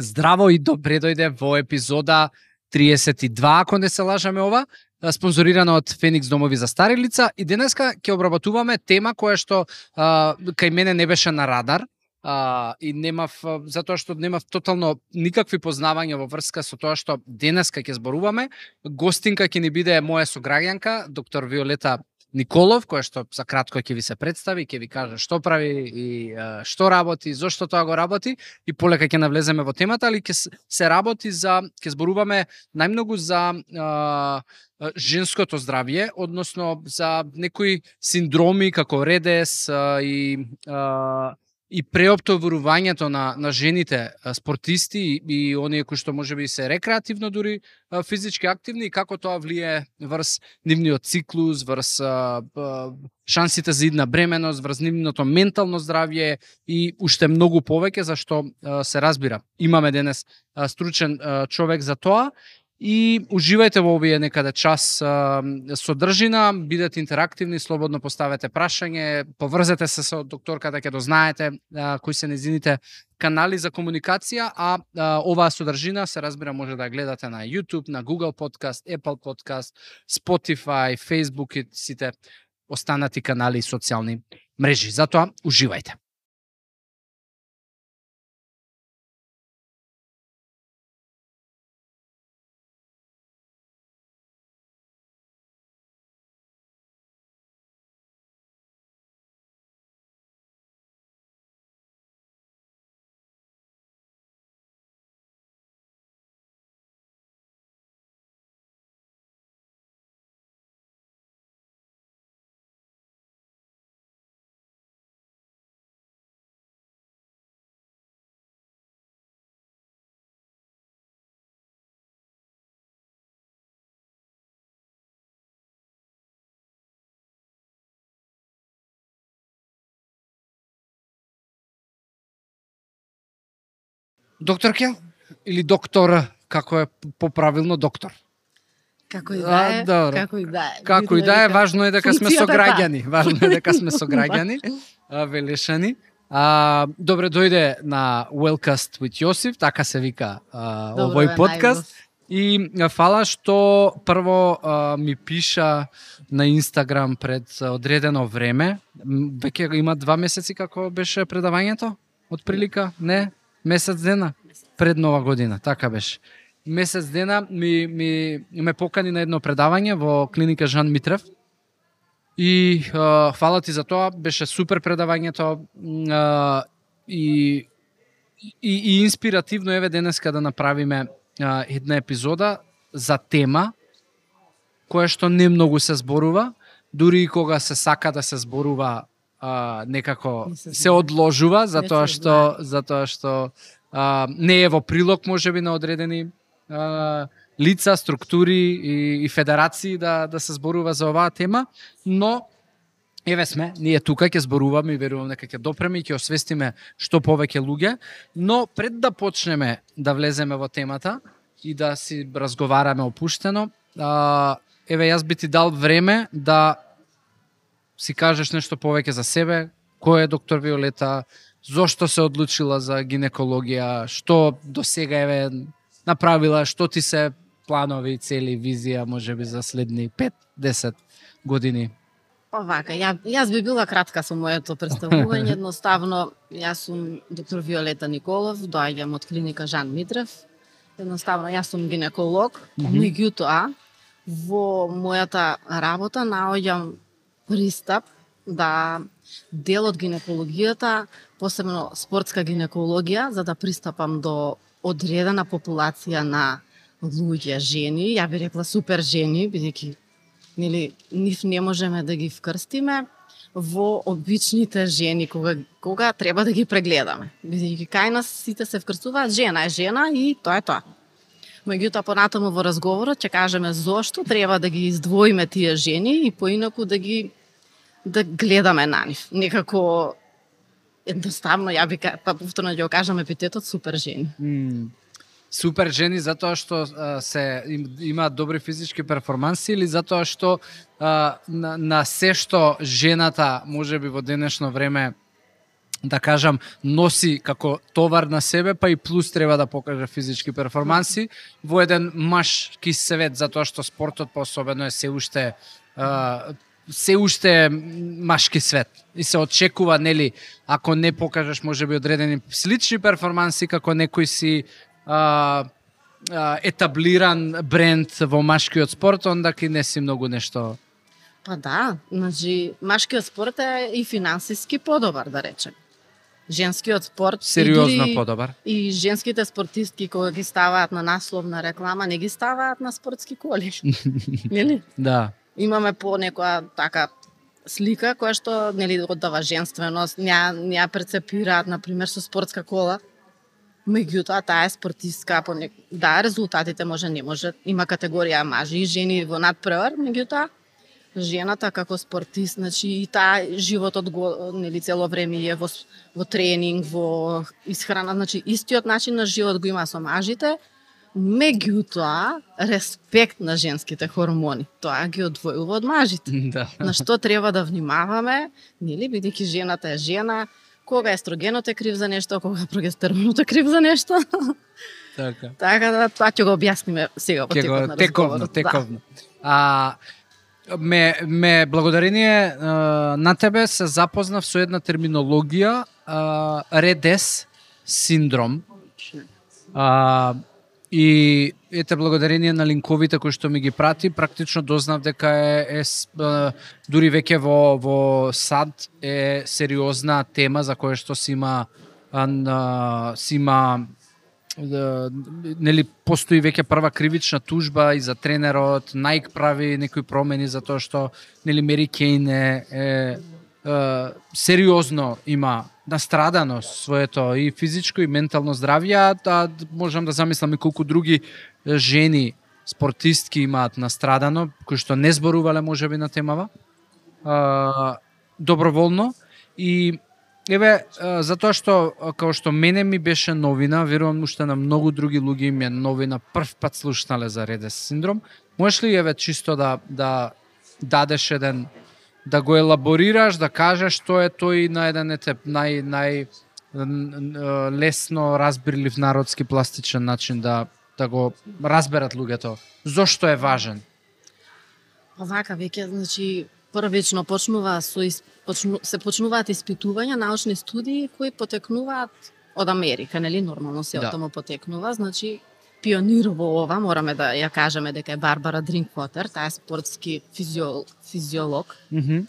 Здраво и добре дојде во епизода 32, ако не се лажаме ова, спонзорирана од Феникс домови за стари лица и денеска ќе обработуваме тема која што а, кај мене не беше на радар, а, и немав затоа што немав тотално никакви познавања во врска со тоа што денеска ќе зборуваме. Гостинка ќе ни биде моја сограѓанка, доктор Виолета Николов, која што за кратко ќе ви се представи, ќе ви каже што прави и што работи, зошто тоа го работи и полека ќе навлеземе во темата, али ќе се работи за ќе зборуваме најмногу за а, женското здравје, односно за некои синдроми како редес а, и а, и преоптоварувањето на, на жените спортисти и, и оние кои што може би се рекреативно дури физички активни и како тоа влие врз нивниот циклус, врз а, а, шансите за идна бременост, врз нивното ментално здравје и уште многу повеќе за што а, се разбира. Имаме денес а, стручен а, човек за тоа и уживајте во овие некаде час а, содржина, бидете интерактивни, слободно поставете прашање, поврзете се со докторката ќе дознаете а, кои се незините канали за комуникација, а, а оваа содржина се разбира може да ја гледате на YouTube, на Google Podcast, Apple Podcast, Spotify, Facebook и сите останати канали и социјални мрежи. Затоа уживајте. Докторке или доктор, како е поправилно доктор? Како и да е, а, како и да е. Како и да е, важно е дека сме сограѓани. Важно е дека сме сограѓани, велешани. А, добре дојде на Wellcast with Јосиф, така се вика а, Добро овој подкаст. И фала што прво а, ми пиша на Инстаграм пред одредено време. Веќе има два месеци како беше предавањето? Од прилика? Не? Месец дена пред нова година, така беше. Месец дена ми, ми ме покани на едно предавање во клиника Жан Митрев. И е, фала ти за тоа, беше супер предавањето е, и, и, и инспиративно еве денеска да направиме е, една епизода за тема која што не многу се зборува, дури и кога се сака да се зборува а, некако се одложува затоа што затоа што а, не е во прилог можеби на одредени а, лица, структури и, и федерации да да се зборува за оваа тема, но Еве сме, ние тука ќе зборуваме и верувам дека ќе допреме и ќе освестиме што повеќе луѓе, но пред да почнеме да влеземе во темата и да си разговараме опуштено, а, еве јас би ти дал време да си кажеш нешто повеќе за себе, кој е доктор Виолета, зошто се одлучила за гинекологија, што до сега е направила, што ти се планови, цели, визија, може би за следни 5-10 години? Овака, ја, јас би била кратка со моето представување, едноставно, јас сум доктор Виолета Николов, доаѓам од клиника Жан Митрев. Едноставно, јас сум гинеколог, mm -hmm. меѓутоа, во мојата работа наоѓам пристап да дел од гинекологијата, посебно спортска гинекологија, за да пристапам до одредена популација на луѓе, жени, ја би рекла супер жени, бидејќи нели нив не можеме да ги вкрстиме во обичните жени кога кога треба да ги прегледаме. Бидејќи кај нас сите се вкрстуваат жена е жена и тоа е тоа. Меѓутоа понатаму во разговорот ќе кажеме зошто треба да ги издвоиме тие жени и поинаку да ги да гледаме на нив. Некако едноставно ја би па повторно ќе го кажам епитетот супер жени. Mm. Супер жени затоа што а, се им, имаат добри физички перформанси или затоа што а, на, на се што жената може би во денешно време да кажам, носи како товар на себе, па и плюс треба да покаже физички перформанси во еден машки свет, затоа што спортот пособено е се уште а, се уште машки свет и се очекува нели ако не покажеш можеби одредени слични перформанси како некој си а, а, етаблиран бренд во машкиот спорт, онда ки не си многу нешто Па да, значи машкиот спорт е и финансиски подобар, да речем женскиот спорт сериозно и подобар. И женските спортистки кога ги ставаат на насловна реклама, не ги ставаат на спортски коли. Нели? Да. Имаме по некоја така слика која што нели оддава женственост, неа неа прецепираат на пример со спортска кола. Меѓутоа таа е спортистка по не... да резултатите може не може, има категорија мажи и жени во надпревар, меѓутоа жената како спортист, значи и таа животот го нели цело време е во во тренинг, во исхрана, значи истиот начин на живот го има со мажите, меѓутоа респект на женските хормони. Тоа ги одвојува од мажите. Да. На што треба да внимаваме, нели бидејќи жената е жена, кога естрогенот е крив за нешто, кога прогестеронот е крив за нешто. Така. Така да тоа ќе го објасниме сега во текот на тековно, тековно. Да. А ме, ме благодарение на тебе се запознав со една терминологија редес синдром. А, и ете благодарение на линковите кои што ми ги прати, практично дознав дека е, е, е дури веќе во во САД е сериозна тема за која што си има а, си има да, нели постои веќе прва кривична тужба и за тренерот, Nike прави некои промени за тоа што нели Мери Кейн е, е, е сериозно има настрадано своето и физичко и ментално здравје, а можам да замислам и колку други жени спортистки имаат настрадано, кои што не зборувале можеби на темава, а, доброволно и Еве, затоа што како што мене ми беше новина, верувам уште на многу други луѓе им е новина, прв пат слушнале за Редес синдром. Можеш ли еве чисто да да дадеш еден да го елаборираш, да кажеш што е тој на еден ете нај нај лесно разбирлив народски пластичен начин да да го разберат луѓето. Зошто е важен? Овака веќе значи првично почнува со почну, се почнуваат испитувања, научни студии кои потекнуваат од Америка, нели нормално се да. од потекнува, значи пионир во ова, мораме да ја кажеме дека е Барбара Дринквотер, таа е спортски физиол, физиолог. Mm -hmm.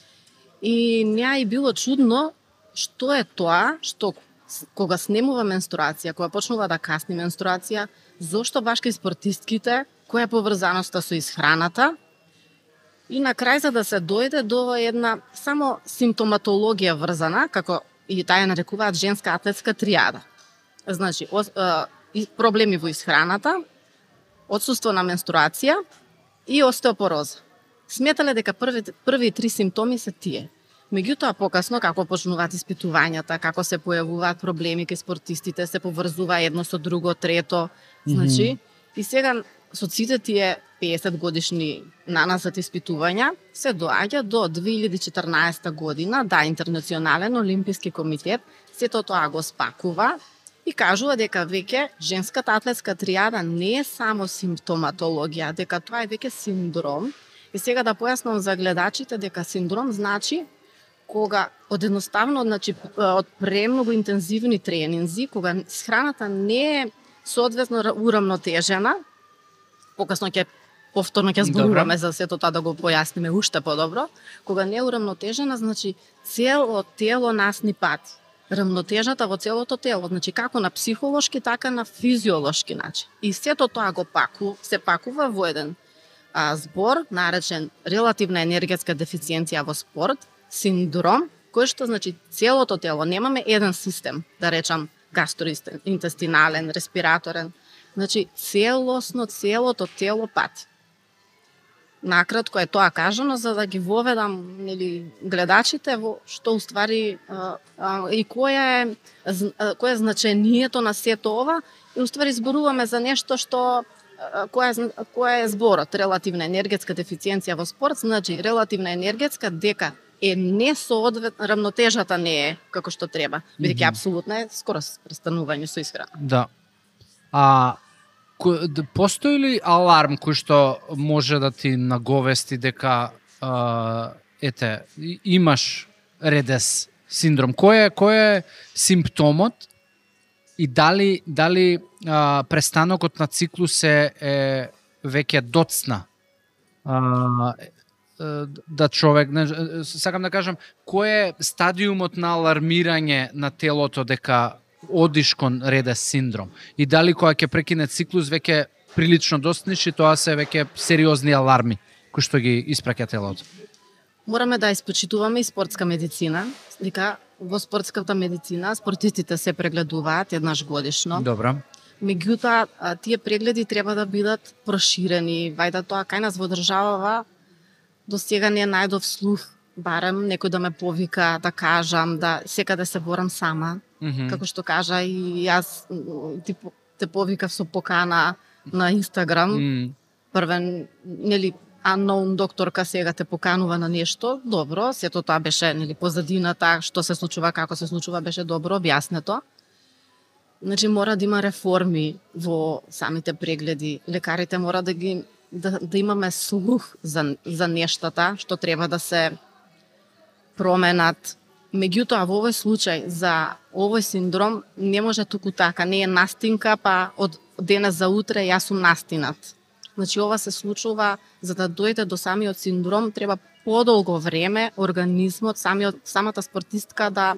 И неа и било чудно што е тоа што кога снемува менструација, кога почнува да касни менструација, зошто баш кај спортистките, која е поврзаноста со исхраната, И на крај за да се дојде до една само симптоматологија врзана, како и таа ја нарекуваат женска атлетска триада. Значи, о, е, проблеми во исхраната, отсуство на менструација и остеопороза. Сметале дека први, први три симптоми се тие. Меѓутоа, покасно, како почнуваат испитувањата, како се појавуваат проблеми кај спортистите, се поврзува едно со друго, трето, значи, mm -hmm. и сега со сите тие 50 годишни наназад испитувања се доаѓа до 2014 година да Интернационален олимписки комитет сето тоа го спакува и кажува дека веќе женската атлетска триада не е само симптоматологија, дека тоа е веќе синдром. И сега да појаснам за гледачите дека синдром значи кога од едноставно, значи, од премногу интензивни тренинзи, кога храната не е соодветно урамнотежена, покасно ќе повторно ќе зборуваме за сето тоа да го појасниме уште подобро. Кога не е урамнотежена, значи цело тело нас ни пати. Рамнотежата во целото тело, значи како на психолошки, така на физиолошки начин. И сето тоа го паку, се пакува во еден а, збор, наречен релативна енергетска дефициенција во спорт, синдром, кој што значи целото тело, немаме еден систем, да речам гастроинтестинален, респираторен, значи целосно целото тело пати накратко е тоа кажано за да ги воведам нели гледачите во што уствари а, а, и која е која е значението на сето ова и уствари зборуваме за нешто што која е, која е зборот релативна енергетска дефициенција во спорт значи релативна енергетска дека е не соодвет рамнотежата не е како што треба, бидејќи mm -hmm. апсолутно е скоро престанување со исхрана. Да. А постои ли аларм кој што може да ти наговести дека а, ете имаш редес синдром? Кој е кој е симптомот и дали дали а, престанокот на циклус е, е веќе доцна? А, да човек, не, сакам да кажам, кој е стадиумот на алармирање на телото дека одиш кон редес синдром? И дали кога ќе прекине циклус веќе прилично достигнеш и тоа се веќе сериозни аларми кои што ги испраќа телото? Мораме да испочитуваме и спортска медицина, дека во спортската медицина спортистите се прегледуваат еднаш годишно. Добра. Меѓутоа, тие прегледи треба да бидат проширени, вајда тоа кај нас во државава до сега не најдов слух, барем некој да ме повика, да кажам, да секаде се борам сама. Mm -hmm. Како што кажа и јас ти, те повикав со покана на Инстаграм. Mm. Првен, нели, unknown докторка сега те поканува на нешто, добро, сето тоа беше нели позадината, што се случува, како се случува, беше добро објаснето. Значи мора да има реформи во самите прегледи. Лекарите мора да ги да, да имаме слух за, за нештата што треба да се променат. Меѓутоа, во овој случај, за овој синдром, не може туку така, не е настинка, па од денес за утре јас сум настинат. Значи, ова се случува, за да дојде до самиот синдром, треба подолго време организмот, самиот, самата спортистка да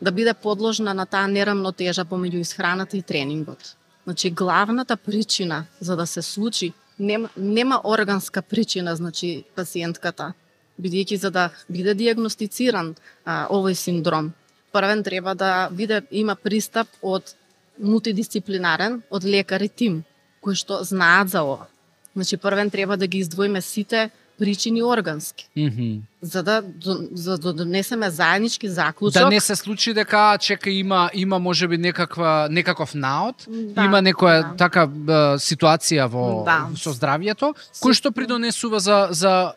да биде подложна на таа нерамнотежа помеѓу исхраната и тренингот. Значи, главната причина за да се случи нема, нема органска причина, значи, пациентката, бидејќи за да биде диагностициран а, овој синдром, првен треба да биде има пристап од мултидисциплинарен, од лекари тим, кои што знаат за ова. Значи, првен треба да ги издвоиме сите причини органски. Mm -hmm. За да за да донесеме заеднички заклучок. Да не се случи дека чека има има можеби некаква некаков наод, да, има некоја да. така ситуација во да. со здравјето кој што придонесува за за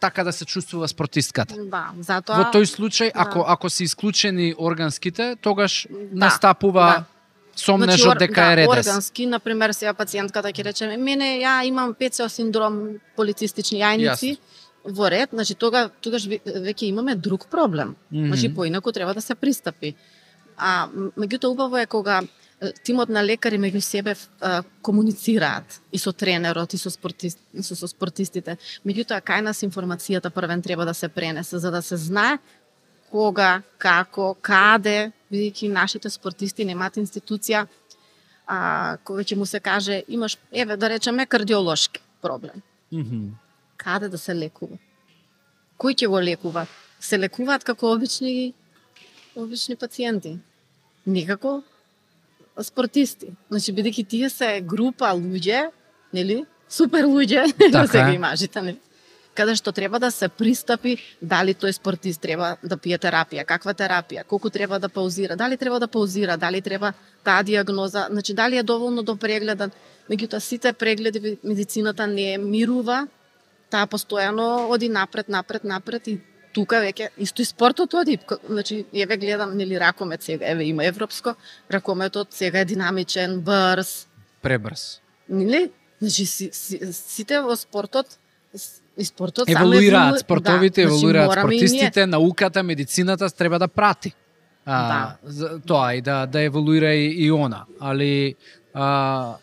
така да се чувствува спортистката. Да, затоа Во тој случај да. ако ако се исклучени органските, тогаш да, настапува да сомнеш значи, дека да, е редес. Органски, на пример, сега пациентката ќе рече, мене ја имам ПЦО синдром полицистични јајници. Во ред, значи тога тогаш веќе имаме друг проблем. Mm -hmm. Значи поинаку треба да се пристапи. А меѓутоа убаво е кога тимот на лекари меѓу себе а, комуницираат и со тренерот и со спортист, и со, со спортистите. Меѓутоа кај нас информацијата првен треба да се пренесе за да се знае кога, како, каде бидејќи нашите спортисти немаат институција а, кој ќе му се каже имаш еве да речеме кардиолошки проблем. Mm -hmm. Каде да се лекува? Кој ќе го лекува? Се лекуваат како обични обични пациенти. Никако спортисти. Значи бидејќи тие се група луѓе, нели? Супер луѓе, така се ги имажите, нели? Каде што треба да се пристапи дали тој спортист треба да пие терапија, каква терапија, колку треба да паузира, дали треба да паузира, дали треба таа диагноза, значи дали е доволно до прегледан. Меѓутоа сите прегледи медицината не мирува, таа постојано оди напред, напред, напред и тука веќе исто и спортот оди, значи еве гледам нели ракомет сега, еве има европско, ракометот сега е динамичен, брз, пребрз. Нели? Значи си, си, сите во спортот и спортот еволуираат, спортовите да, еволуираат, значи, спортистите, ние... науката, медицината треба да прати. А, да. тоа и да да еволуира и, и она, али а,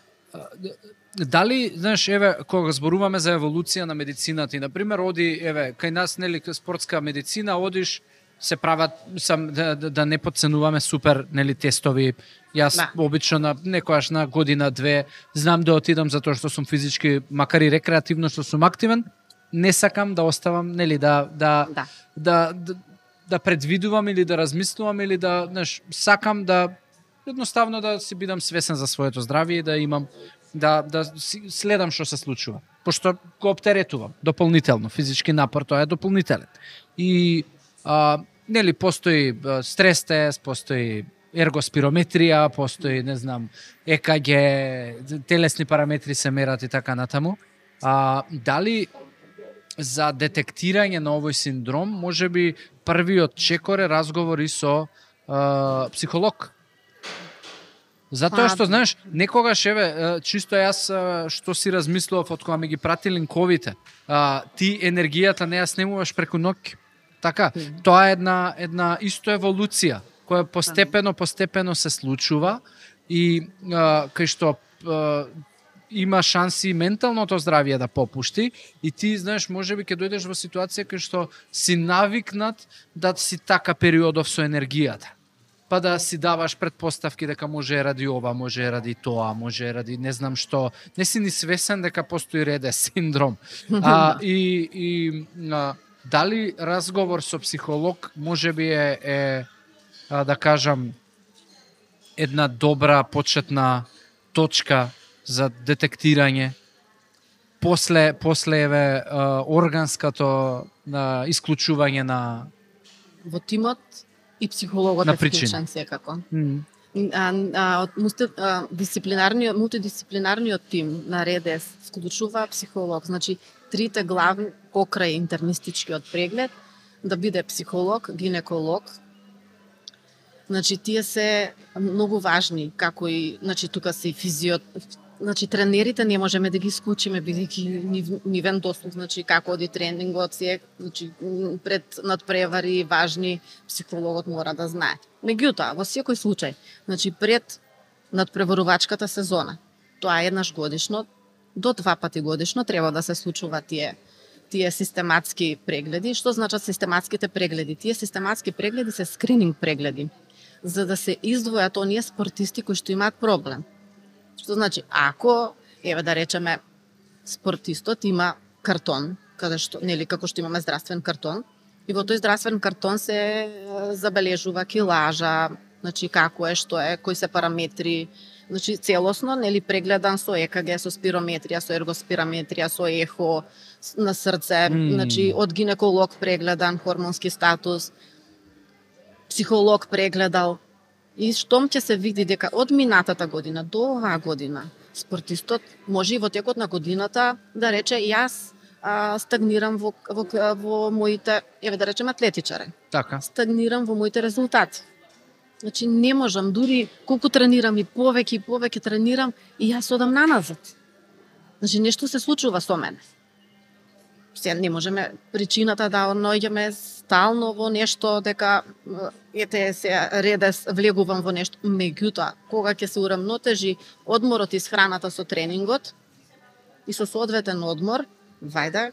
дали, знаеш, еве, кога зборуваме за еволуција на медицината и, например, оди, еве, кај нас, нели, спортска медицина, одиш, се прават, сам, да, да, да не подценуваме супер, нели, тестови. Јас да. обично на некојаш на година, две, знам да отидам затоа што сум физички, макар и рекреативно што сум активен, не сакам да оставам, нели, да, да, да. да, да, да предвидувам или да размислувам или да, знаеш, сакам да едноставно да си бидам свесен за своето здравје и да имам да да следам што се случува. Пошто го оптеретувам дополнително, физички напор тоа е дополнителен. И а, нели постои стрес тест, постои ергоспирометрија, постои, не знам, ЕКГ, телесни параметри се мерат и така натаму. А, дали за детектирање на овој синдром, може би првиот чекор е разговори со а, психолог. Затоа Па, што знаеш, некогаш еве чисто јас што си размислував од кога ми ги прати линковите. Ти енергијата не ја снемуваш преку ноќ. Така, тоа е една една исто еволуција која постепено постепено се случува и кај што има шанси менталното здравје да попушти и ти знаеш можеби ќе дојдеш во ситуација кај што си навикнат да си така периодов со енергијата па да си даваш предпоставки дека може ради ова, може ради тоа, може ради не знам што. Не си ни свесен дека постои реде синдром. А, и, и а, дали разговор со психолог може би е, е а, да кажам една добра почетна точка за детектирање после после еве органското на исклучување на Во тимот и психологот На е причина. вклучен секако. А, а, од а, дисциплинарниот, мултидисциплинарниот тим на РЕДЕС вклучува психолог. Значи, трите главни покрај интернистичкиот преглед, да биде психолог, гинеколог, Значи, тие се многу важни, како и, значи, тука се и физиот, Значи, тренерите не можеме да ги исклучиме, бидејќи нив- нивен дослуг, значи, како оди тренингот, се, значи, пред надпревари важни, психологот мора да знае. Меѓутоа, во секој случај, значи, пред надпреварувачката сезона, тоа е еднаш годишно, до два пати годишно треба да се случува тие тие систематски прегледи. Што значат систематските прегледи? Тие систематски прегледи се скрининг прегледи за да се издвојат оние спортисти кои што имаат проблем. Што значи, ако, еве да речеме, спортистот има картон, каде што, нели, како што имаме здравствен картон, и во тој здравствен картон се забележува килажа, значи како е, што е, кои се параметри, значи целосно, нели, прегледан со ЕКГ, со спирометрија, со ергоспирометрија, со ехо на срце, М. значи од гинеколог прегледан, хормонски статус, психолог прегледал. И штом ќе се види дека од минатата година до оваа година спортистот може и во текот на годината да рече јас а, стагнирам во, во, во моите, еве да речем атлетичаре, така. стагнирам во моите резултати. Значи не можам, дури колку тренирам и повеќе и повеќе тренирам и јас одам наназад. Значи нешто се случува со мене. Се не можеме причината да наоѓаме стално во нешто дека ете се редес влегувам во нешто. Меѓутоа, кога ќе се урамнотежи одморот и храната со тренингот и со соодветен одмор, вајда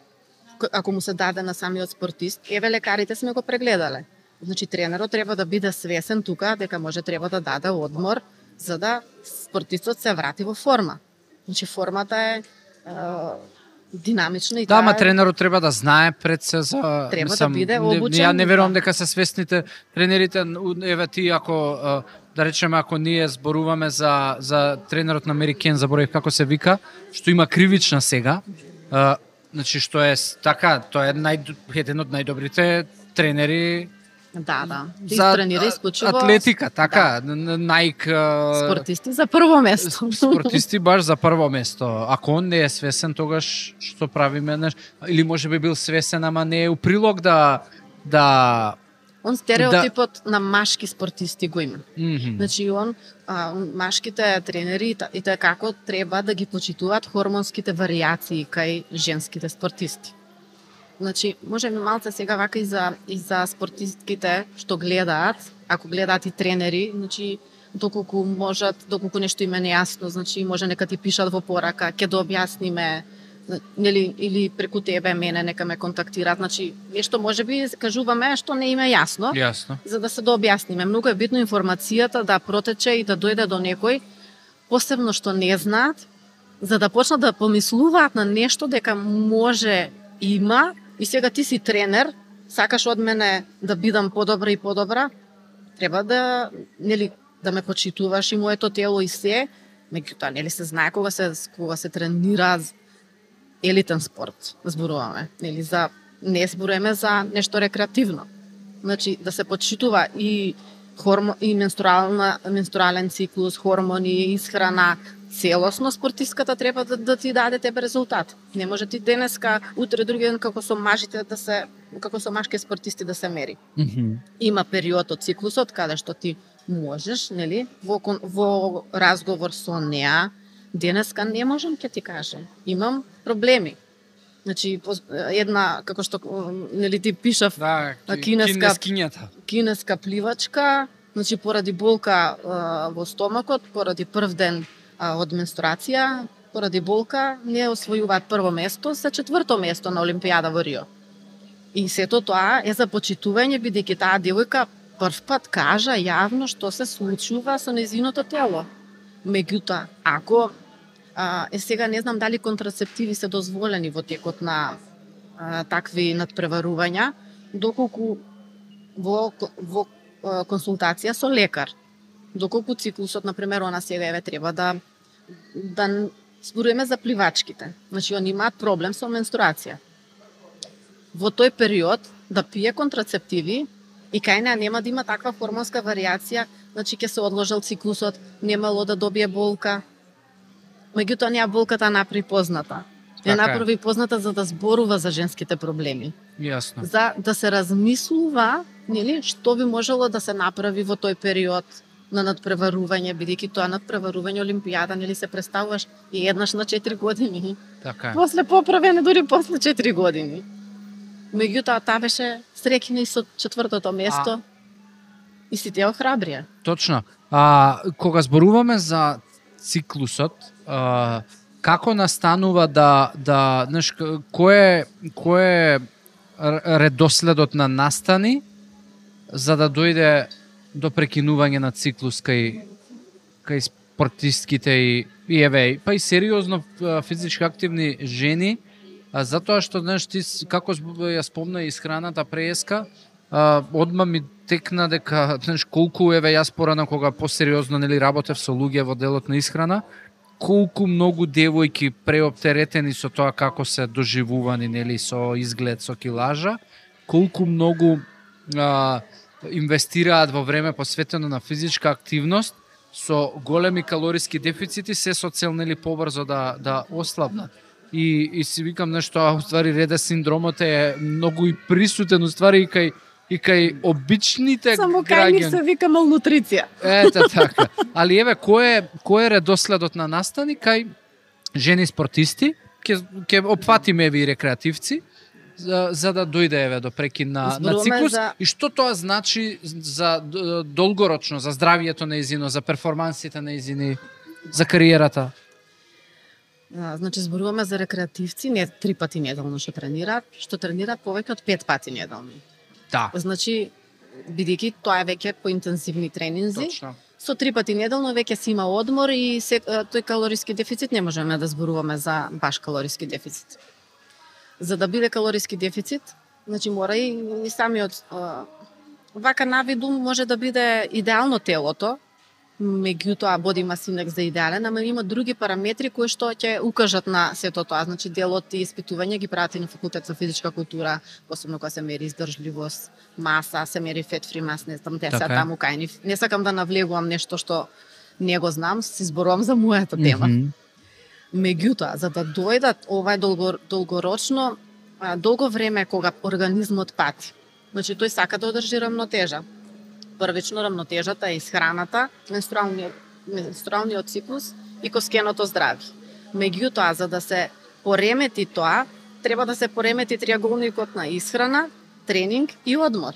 ако му се даде на самиот спортист, еве лекарите сме го прегледале. Значи тренерот треба да биде свесен тука дека може треба да даде одмор за да спортистот се врати во форма. Значи формата е, е динамична и Да, ама тренерот треба да знае пред се за Треба да биде обучен, Ја не верувам да. дека се свесните тренерите, еве ти ако да речеме ако ние зборуваме за за тренерот на Мери Кен, заборав како се вика, што има кривична сега. А, значи што е така, тоа е нај еден од најдобрите тренери Да, да. Да за тренира исклучиво атлетика, така, да. Најк спортисти за прво место. спортисти баш за прво место. Ако он не е свесен, тогаш што правиме, неш... или може би бил свесен, ама не е у прилог да да Он стереотипот на машки спортисти го има. Мгм. Значи он а, машките тренери и та- и така како треба да ги почитуваат хормонските варијации кај женските спортисти. Значи, можеме малце сега вака и за и за спортистките што гледаат, ако гледаат и тренери, значи доколку можат, доколку нешто им е нејасно, значи може нека ти пишат во порака, ќе да објасниме нели или преку тебе мене нека ме контактираат, значи нешто можеби кажуваме што не им е јасно Јасно. за да се да објасниме. Многу е битно информацијата да протече и да дојде до некој, посебно што не знаат, за да почнат да помислуваат на нешто дека може има и сега ти си тренер, сакаш од мене да бидам подобра и подобра, треба да нели да ме почитуваш и моето тело и се, меѓутоа нели се знае кога се кога се тренира елитен спорт, зборуваме, нели за не зборуваме за нешто рекреативно. Значи да се почитува и хормо, и менструална менструален циклус, хормони, исхрана, целосно спортистката треба да, да ти даде тебе резултат. Не може ти денеска, утре други ден како со мажите да се како со машки спортисти да се мери. Mm -hmm. Има период од циклусот каде што ти можеш, нели, во во разговор со неа, денеска не можам ќе ти кажам. Имам проблеми. Значи една како што нели ти пишав да, кинеска кинеска, кинеска пливачка, значи поради болка во стомакот, поради прв ден од менструација, поради болка, не освојуваат прво место, се четврто место на Олимпијада во Рио. И сето тоа е за почитување, бидејќи таа девојка прв пат кажа јавно што се случува со незиното тело. Меѓутоа, ако а, е сега не знам дали контрацептиви се дозволени во текот на а, такви надпреварувања, доколку во, во консултација со лекар доколку циклусот, на пример, она сега еве треба да да зборуваме за пливачките. Значи, они имаат проблем со менструација. Во тој период да пие контрацептиви и кај неа нема да има таква хормонска варијација, значи ќе се одложил циклусот, немало да добие болка. Меѓутоа, неа болката направи позната. Ја така направи позната за да зборува за женските проблеми. Јасно. За да се размислува, нели, што би можело да се направи во тој период на надпреварување, бидејќи тоа надпреварување Олимпијада нели се представуваш и еднаш на 4 години. Така е. После поправене дури после 4 години. Меѓутоа таа беше среќна и со четвртото место. А... И си те охрабрија. Точно. А кога зборуваме за циклусот, а, како настанува да да знаеш кој е кој е редоследот на настани за да дојде до прекинување на циклус кај кај спортистките и, и еве, па и сериозно физички активни жени, а затоа што знаеш ти како ја спомна и исхраната преска, а, одма ми текна дека знаеш колку еве јас порано кога посериозно нели работев со луѓе во делот на исхрана, колку многу девојки преоптеретени со тоа како се доживувани нели со изглед со килажа, колку многу а, инвестираат во време посветено на физичка активност со големи калориски дефицити се со цел нели побрзо да да ослабнат. И и си викам нешто, а уствари реда синдромот е многу и присутен уствари и кај и кај обичните Само кај се вика малнутриција. Ете така. Али еве кој е кој е редоследот на настани кај жени спортисти, ќе ќе опфатиме ви рекреативци, за, за да дојде еве до прекин на, на циклус за... и што тоа значи за долгорочно за здравието на изино, за перформансите на изини, за кариерата? А, значи зборуваме за рекреативци, не три пати неделно што тренираат, што тренираат повеќе од пет пати неделно. Да. Значи бидејќи тоа е веќе по интензивни тренинзи. Точно. Со три пати неделно веќе си има одмор и се, тој калориски дефицит не можеме да зборуваме за баш калориски дефицит за да биде калориски дефицит, значи мора и, и самиот а, вака навиду може да биде идеално телото, меѓутоа боди мас индекс за идеален, ама има други параметри кои што ќе укажат на сето тоа. Значи делот и испитување ги прават и на факултет за физичка култура, посебно кога се мери издржливост, маса, се мери фет фри мас, не знам, те така. таму кај нив. Не сакам да навлегувам нешто што не го знам, си зборувам за мојата тема. Mm -hmm. Меѓутоа, за да дојдат ова долго, долгорочно, а, долго време кога организмот пати. Значи тој сака да одржи рамнотежа. Првично рамнотежата е исхраната, менструалниот, менструалниот циклус и коскеното здравје. Меѓутоа, за да се поремети тоа, треба да се поремети триаголникот на исхрана, тренинг и одмор.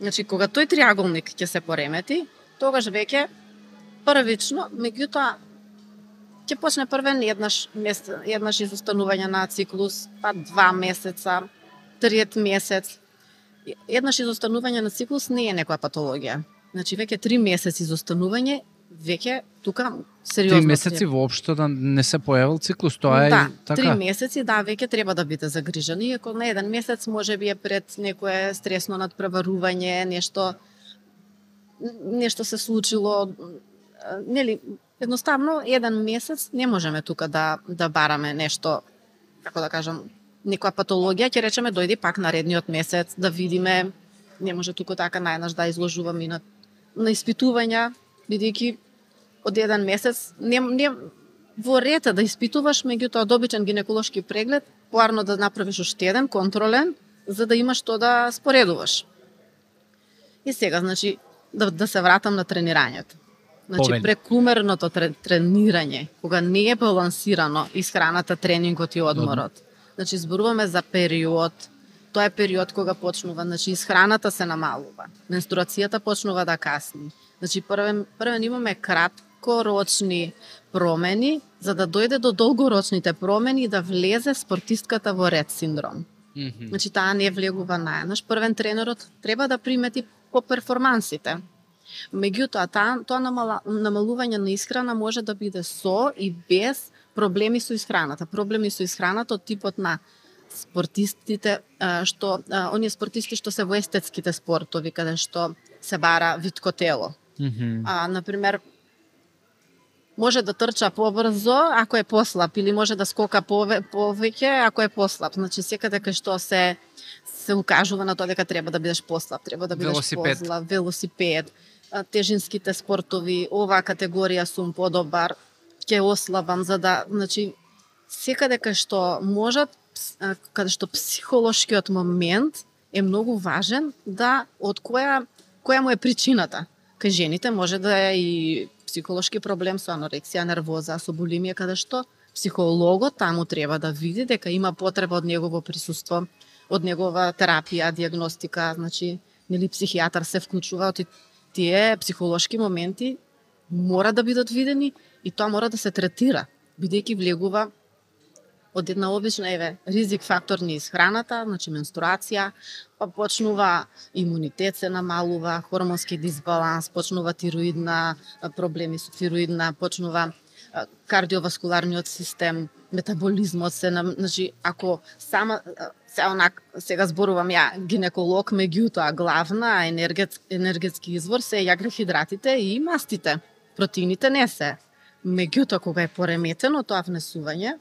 Значи, кога тој триаголник ќе се поремети, тогаш веќе првично, меѓутоа ќе почне првен еднаш месец, еднаш изостанување на циклус, па два месеца, триет месец. Еднаш изостанување на циклус не е некоја патологија. Значи веќе три месеци изостанување, веќе тука сериозно. Три месеци воопшто да не се појавил циклус, тоа е да, така. три месеци да веќе треба да биде загрижен. Иако на еден месец може би е пред некое стресно надпреварување, нешто нешто се случило, нели едноставно еден месец не можеме тука да да бараме нешто како да кажам некоја патологија, ќе речеме дојди пак наредниот месец да видиме не може тука така најнаш да изложуваме и на на испитувања бидејќи од еден месец не, не во рета да испитуваш, меѓутоа добичен гинеколошки преглед, поарно да направиш уште еден контролен, за да имаш што да споредуваш. И сега, значи, да, да се вратам на тренирањето. Значи, Повели. прекумерното тре, тренирање, кога не е балансирано исхраната, тренингот и одморот. Значи, зборуваме за период, тоа е период кога почнува, значи, исхраната се намалува, менструацијата почнува да касни. Значи, првен, првен имаме краткорочни промени, за да дојде до долгорочните промени и да влезе спортистката во ред синдром. Мгм. Значи таа не влегува наеднаш. Првен тренерот треба да примети по перформансите. Меѓутоа, таа, тоа намала, намалување на исхрана може да биде со и без проблеми со исхраната. Проблеми со исхраната од типот на спортистите, што оние спортисти што се во естетските спортови, каде што се бара витко тело. Мгм. А, например, може да трча побрзо ако е послаб или може да скока пове, повеќе ако е послаб. Значи секаде кај што се се укажува на тоа дека треба да бидеш послаб, треба да бидеш Велосипед. послаб, велосипед, тежинските спортови, оваа категорија сум подобар, ќе ослабам за да, значи секаде кај што можат каде што психолошкиот момент е многу важен да од која која му е причината. Кај жените може да е и психолошки проблем со анорексија, нервоза, со булимија, каде што психологот таму треба да види дека има потреба од негово присуство, од негова терапија, диагностика, значи, нели психијатар се вклучува оти тие психолошки моменти мора да бидат видени и тоа мора да се третира, бидејќи влегува од една обична еве ризик фактор низ храната, значи менструација, па почнува имунитет се намалува, хормонски дисбаланс, почнува тироидна проблеми со тироидна, почнува кардиоваскуларниот систем, метаболизмот се нам, значи ако сама се онак сега зборувам ја гинеколог, меѓутоа главна енергет, енергетски извор се јаглехидратите и мастите. Протеините не се. Меѓутоа кога е пореметено тоа внесување,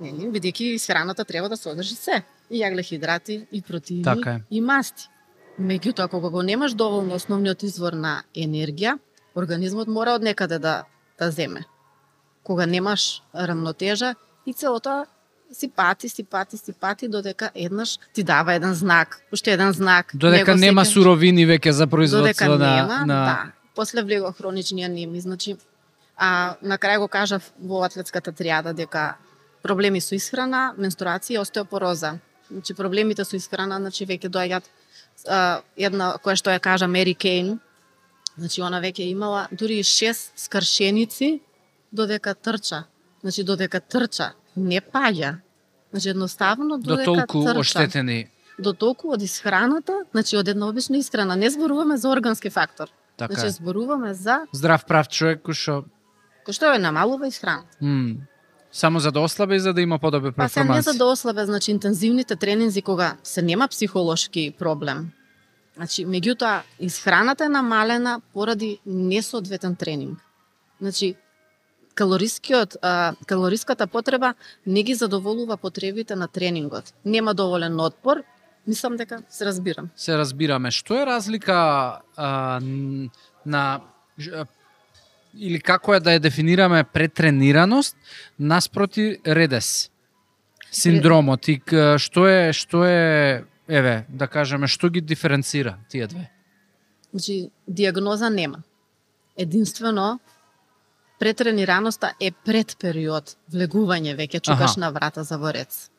нели, бидејќи исхраната треба да содржи се. И јаглехидрати, и протеини, Така е. и масти. Меѓутоа, кога го немаш доволно основниот извор на енергија, организмот мора од некаде да, да земе. Кога немаш рамнотежа, и целото си пати, си пати, си пати, додека еднаш ти дава еден знак, уште еден знак. Додека Него нема сеќаваш- суровини веќе за додека производство на, нема, на... да. После влегува хронични анеми, значи а на крај го кажав во атлетската триада дека проблеми со исхрана, менструација и остеопороза. Значи проблемите со исхрана, значи веќе доаѓаат а, една која што ја кажа Мери Кейн, значи она веќе имала дури и шест скршеници додека трча. Значи додека трча, не паѓа. Значи едноставно до додека толку трча оштетени. до толку од исхраната, значи од една обична исхрана. Не зборуваме за органски фактор. Така значи зборуваме за Здрав прав човек кој што кој што е намалува исхрана. м, само за да ослабе и за да има подобри Па се не перформанси. за да ослабе, значи интензивните тренинзи кога се нема психолошки проблем. Значи, меѓутоа, исхраната е намалена поради несоодветен тренинг. Значи, калорискиот, а, калориската потреба не ги задоволува потребите на тренингот. Нема доволен отпор, мислам дека се разбирам. се разбираме. Што е разлика а, на или како е да ја дефинираме претренираност наспроти редес? Синдромот и што е што е еве, да кажеме, што ги диференцира тие две? Значи, диагноза нема. Единствено, претренираноста е пред период влегување, веќе чукаш Аха. на врата за ворец.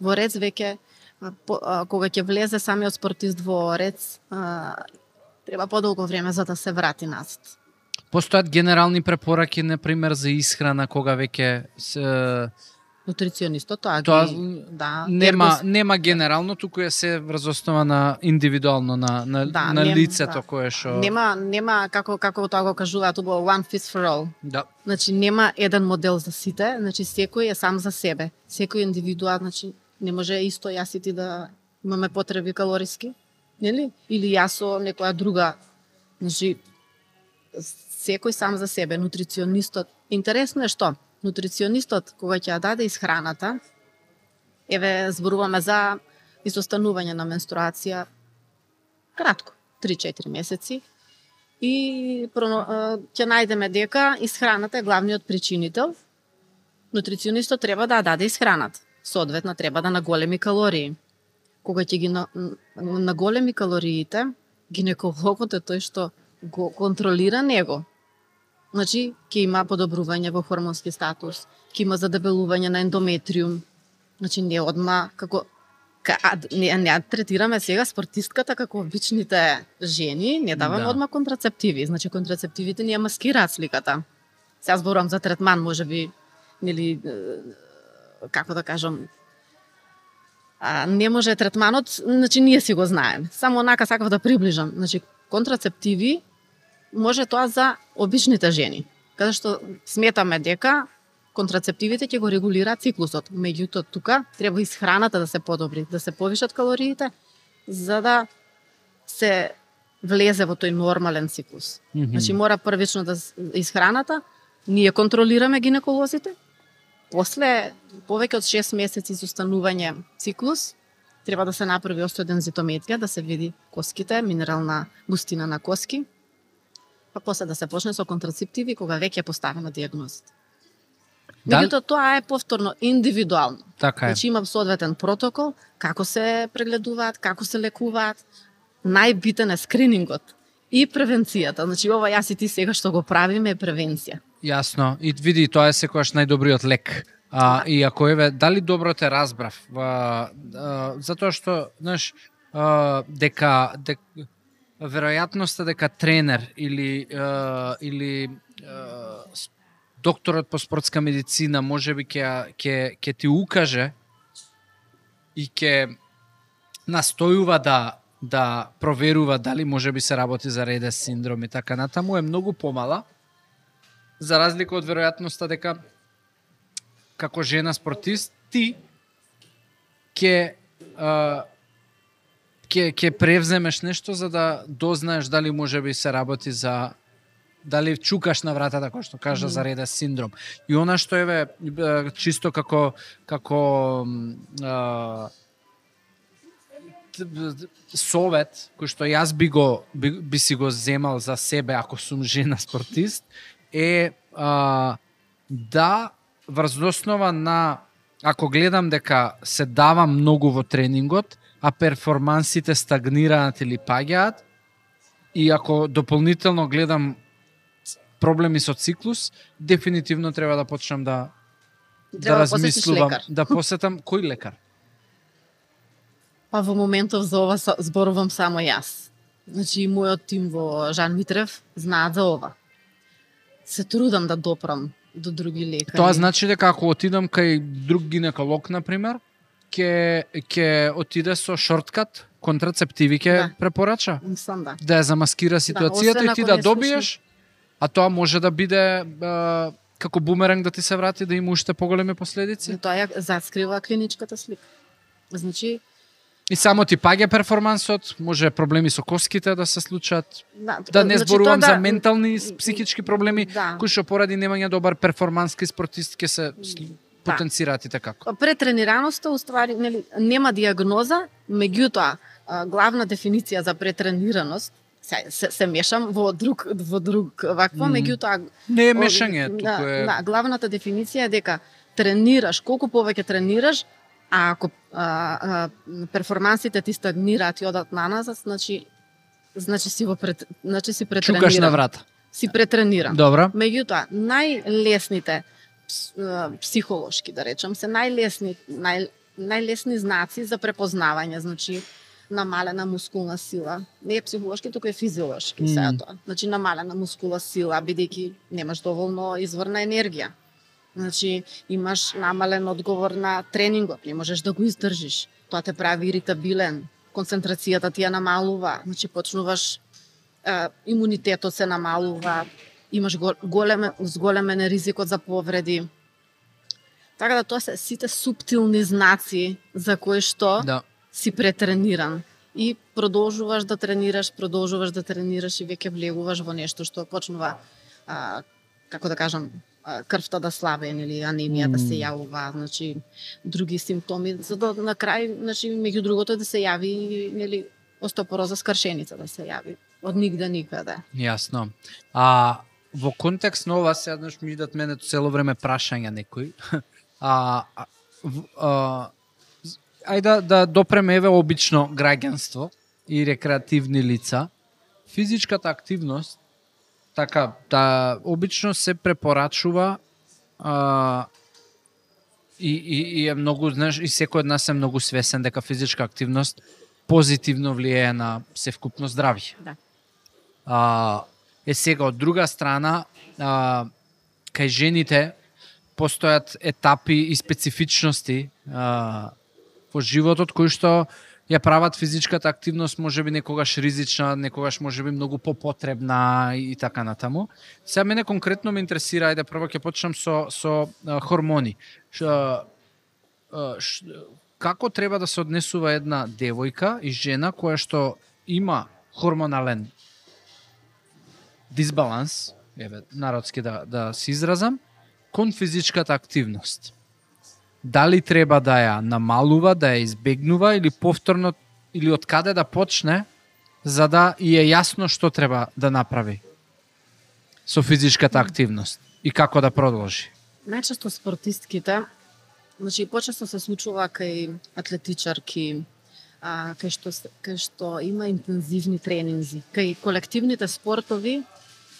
Ворец веќе, кога ќе влезе самиот спортист во орец, треба подолго време за да се врати назад. Постојат генерални препораки, на пример, за исхрана кога веќе се, Нутриционистот тоа, Тоа ги, да, нема ергос- нема генерално, туку е се врз основа на индивидуално на на, Да, на нем- лицето да. кое што нема нема како како тоа го кажуваат убаво one fits for all. да Значи нема еден модел за сите, значи секој е сам за себе. Секој индивидуа, значи не може исто јас и ти да имаме потреби калориски, нели? Или јас со некоја друга. Значи секој сам за себе, нутриционистот. Интересно е што нутриционистот кога ќе ја даде исхраната, еве зборуваме за изостанување на менструација кратко, 3-4 месеци, и проно- ќе најдеме дека исхраната е главниот причинител нутриционистот треба да даде исхраната. Соодветно треба да наголеми калории. Кога ќе ги на, наголеми калориите, гинекологот е тој што го контролира него. Значи, ќе има подобрување во хормонски статус, ќе има задебелување на ендометриум. Значи, не одма како а, не, не третираме сега спортистката како обичните жени, не даваме да. одма контрацептиви. Значи, контрацептивите ни ја маскираат сликата. Сега зборувам за третман, може би, нели, како да кажам, а, не може третманот, значи ние си го знаем. Само онака сакав да приближам. Значи, контрацептиви може тоа за обичните жени. Каде што сметаме дека контрацептивите ќе го регулираат циклусот. Меѓутоа тука треба исхраната да се подобри, да се повишат калориите за да се влезе во тој нормален циклус. Mm -hmm. Значи мора првично да исхраната, ние контролираме гинеколозите, после повеќе од 6 месеци изостанување циклус, треба да се направи остеодензитометрија, да се види коските, минерална густина на коски, па после да се почне со контрацептиви кога веќе е поставена диагнозата. Да. Меѓутоа тоа е повторно индивидуално. Така е. Значи има соодветен протокол како се прегледуваат, како се лекуваат. Најбитен е скринингот и превенцијата. Значи ова јас и ти сега што го правиме е превенција. Јасно. И види тоа е секогаш најдобриот лек. А, и ако еве дали добро те разбрав, а, а, затоа што, знаеш, а, дека, дека веројатноста дека тренер или а, или а, докторот по спортска медицина можеби ќе ќе ќе ти укаже и ќе настојува да да проверува дали може би се работи за редес синдром и така натаму е многу помала за разлика од веројатноста дека како жена спортист ти ќе ќе ќе превземеш нешто за да дознаеш дали може би се работи за дали чукаш на вратата кој што кажа mm. за реда синдром. И она што еве чисто како како а, совет кој што јас би го би, би си го земал за себе ако сум жена спортист е а, да врз основа на ако гледам дека се дава многу во тренингот, а перформансите стагнираат или паѓаат, и ако дополнително гледам проблеми со циклус, дефинитивно треба да почнам да да треба да размислувам, да посетам кој лекар? Па во моментов за ова зборувам само јас. Значи и мојот тим во Жан Митрев знаат за ова. Се трудам да допрам до други лекари. Тоа значи дека ако отидам кај друг гинеколог на пример, ќе ќе отиде со шорткат, контрацептиви ќе да. препорача. Мислам да. Да ја замаскира да, ситуацијата да, и ти да добиеш А тоа може да биде а, како бумеранг да ти се врати да има уште поголеми последици? Тоа ја заскрива клиничката слика. Значи, И само ти паѓа перформансот, може проблеми со коските да се случат. Да, да не значи, зборувам да, за ментални психички проблеми, да. кои што поради немање добар перформанс кај спортист ќе се да. потенцираат и така. Претренираноста уствари нели нема диагноза, меѓутоа главна дефиниција за претренираност се, се, се мешам во друг во друг вакво, mm. меѓутоа не е мешање, туку е. Да, главната дефиниција е дека тренираш, колку повеќе тренираш, а ако а, а, перформансите ти стагнираат и одат наназад, значи значи си во пред, значи си претрениран. Чукаш на врата. Си претрениран. Добро. Меѓутоа, најлесните психолошки, да речам, се најлесни нај, најлесни знаци за препознавање, значи намалена мускулна сила. Не е психолошки, туку е физиолошки mm. сега тоа. Значи намалена мускулна сила, бидејќи немаш доволно изворна енергија. Значи имаш намален одговор на тренингот, не можеш да го издржиш. Тоа те прави иритабилен, концентрацијата ти ја намалува, значи почнуваш е, имунитетот се намалува, имаш голем, зголемен ризикот за повреди. Така да тоа се сите суптилни знаци за кои што да си претрениран и продолжуваш да тренираш, продолжуваш да тренираш и веќе влегуваш во нешто што почнува а, како да кажам крвта да слабе или анемија mm. да се јавува, значи други симптоми, за да на крај, значи меѓу другото да се јави нели остеопороза скршеница да се јави од нигде никаде. Јасно. А во контекст на ова се еднаш ми идат мене цело време прашања некои. А, а, а ајде да, да допреме еве обично граѓанство и рекреативни лица. Физичката активност така да обично се препорачува а, и, и, и е многу, знаеш, и секој од нас е многу свесен дека физичка активност позитивно влијае на севкупно здравје. Да. А, е сега од друга страна, а, кај жените постојат етапи и специфичности а, во животот кои што ја прават физичката активност можеби некогаш ризична, некогаш можеби многу попотребна и така натаму. Сега мене конкретно ме интересира, ајде прво ќе почнам со со а, хормони. Ш, а, ш, како треба да се однесува една девојка и жена која што има хормонален дисбаланс, еве народски да да се изразам, кон физичката активност. Дали треба да ја намалува, да ја избегнува или повторно или од каде да почне за да и е јасно што треба да направи со физичката активност и како да продолжи. Најчесто спортистките, значи почесто се случува кај атлетичарки, а, кај што кај што има интензивни тренинзи, кај колективните спортови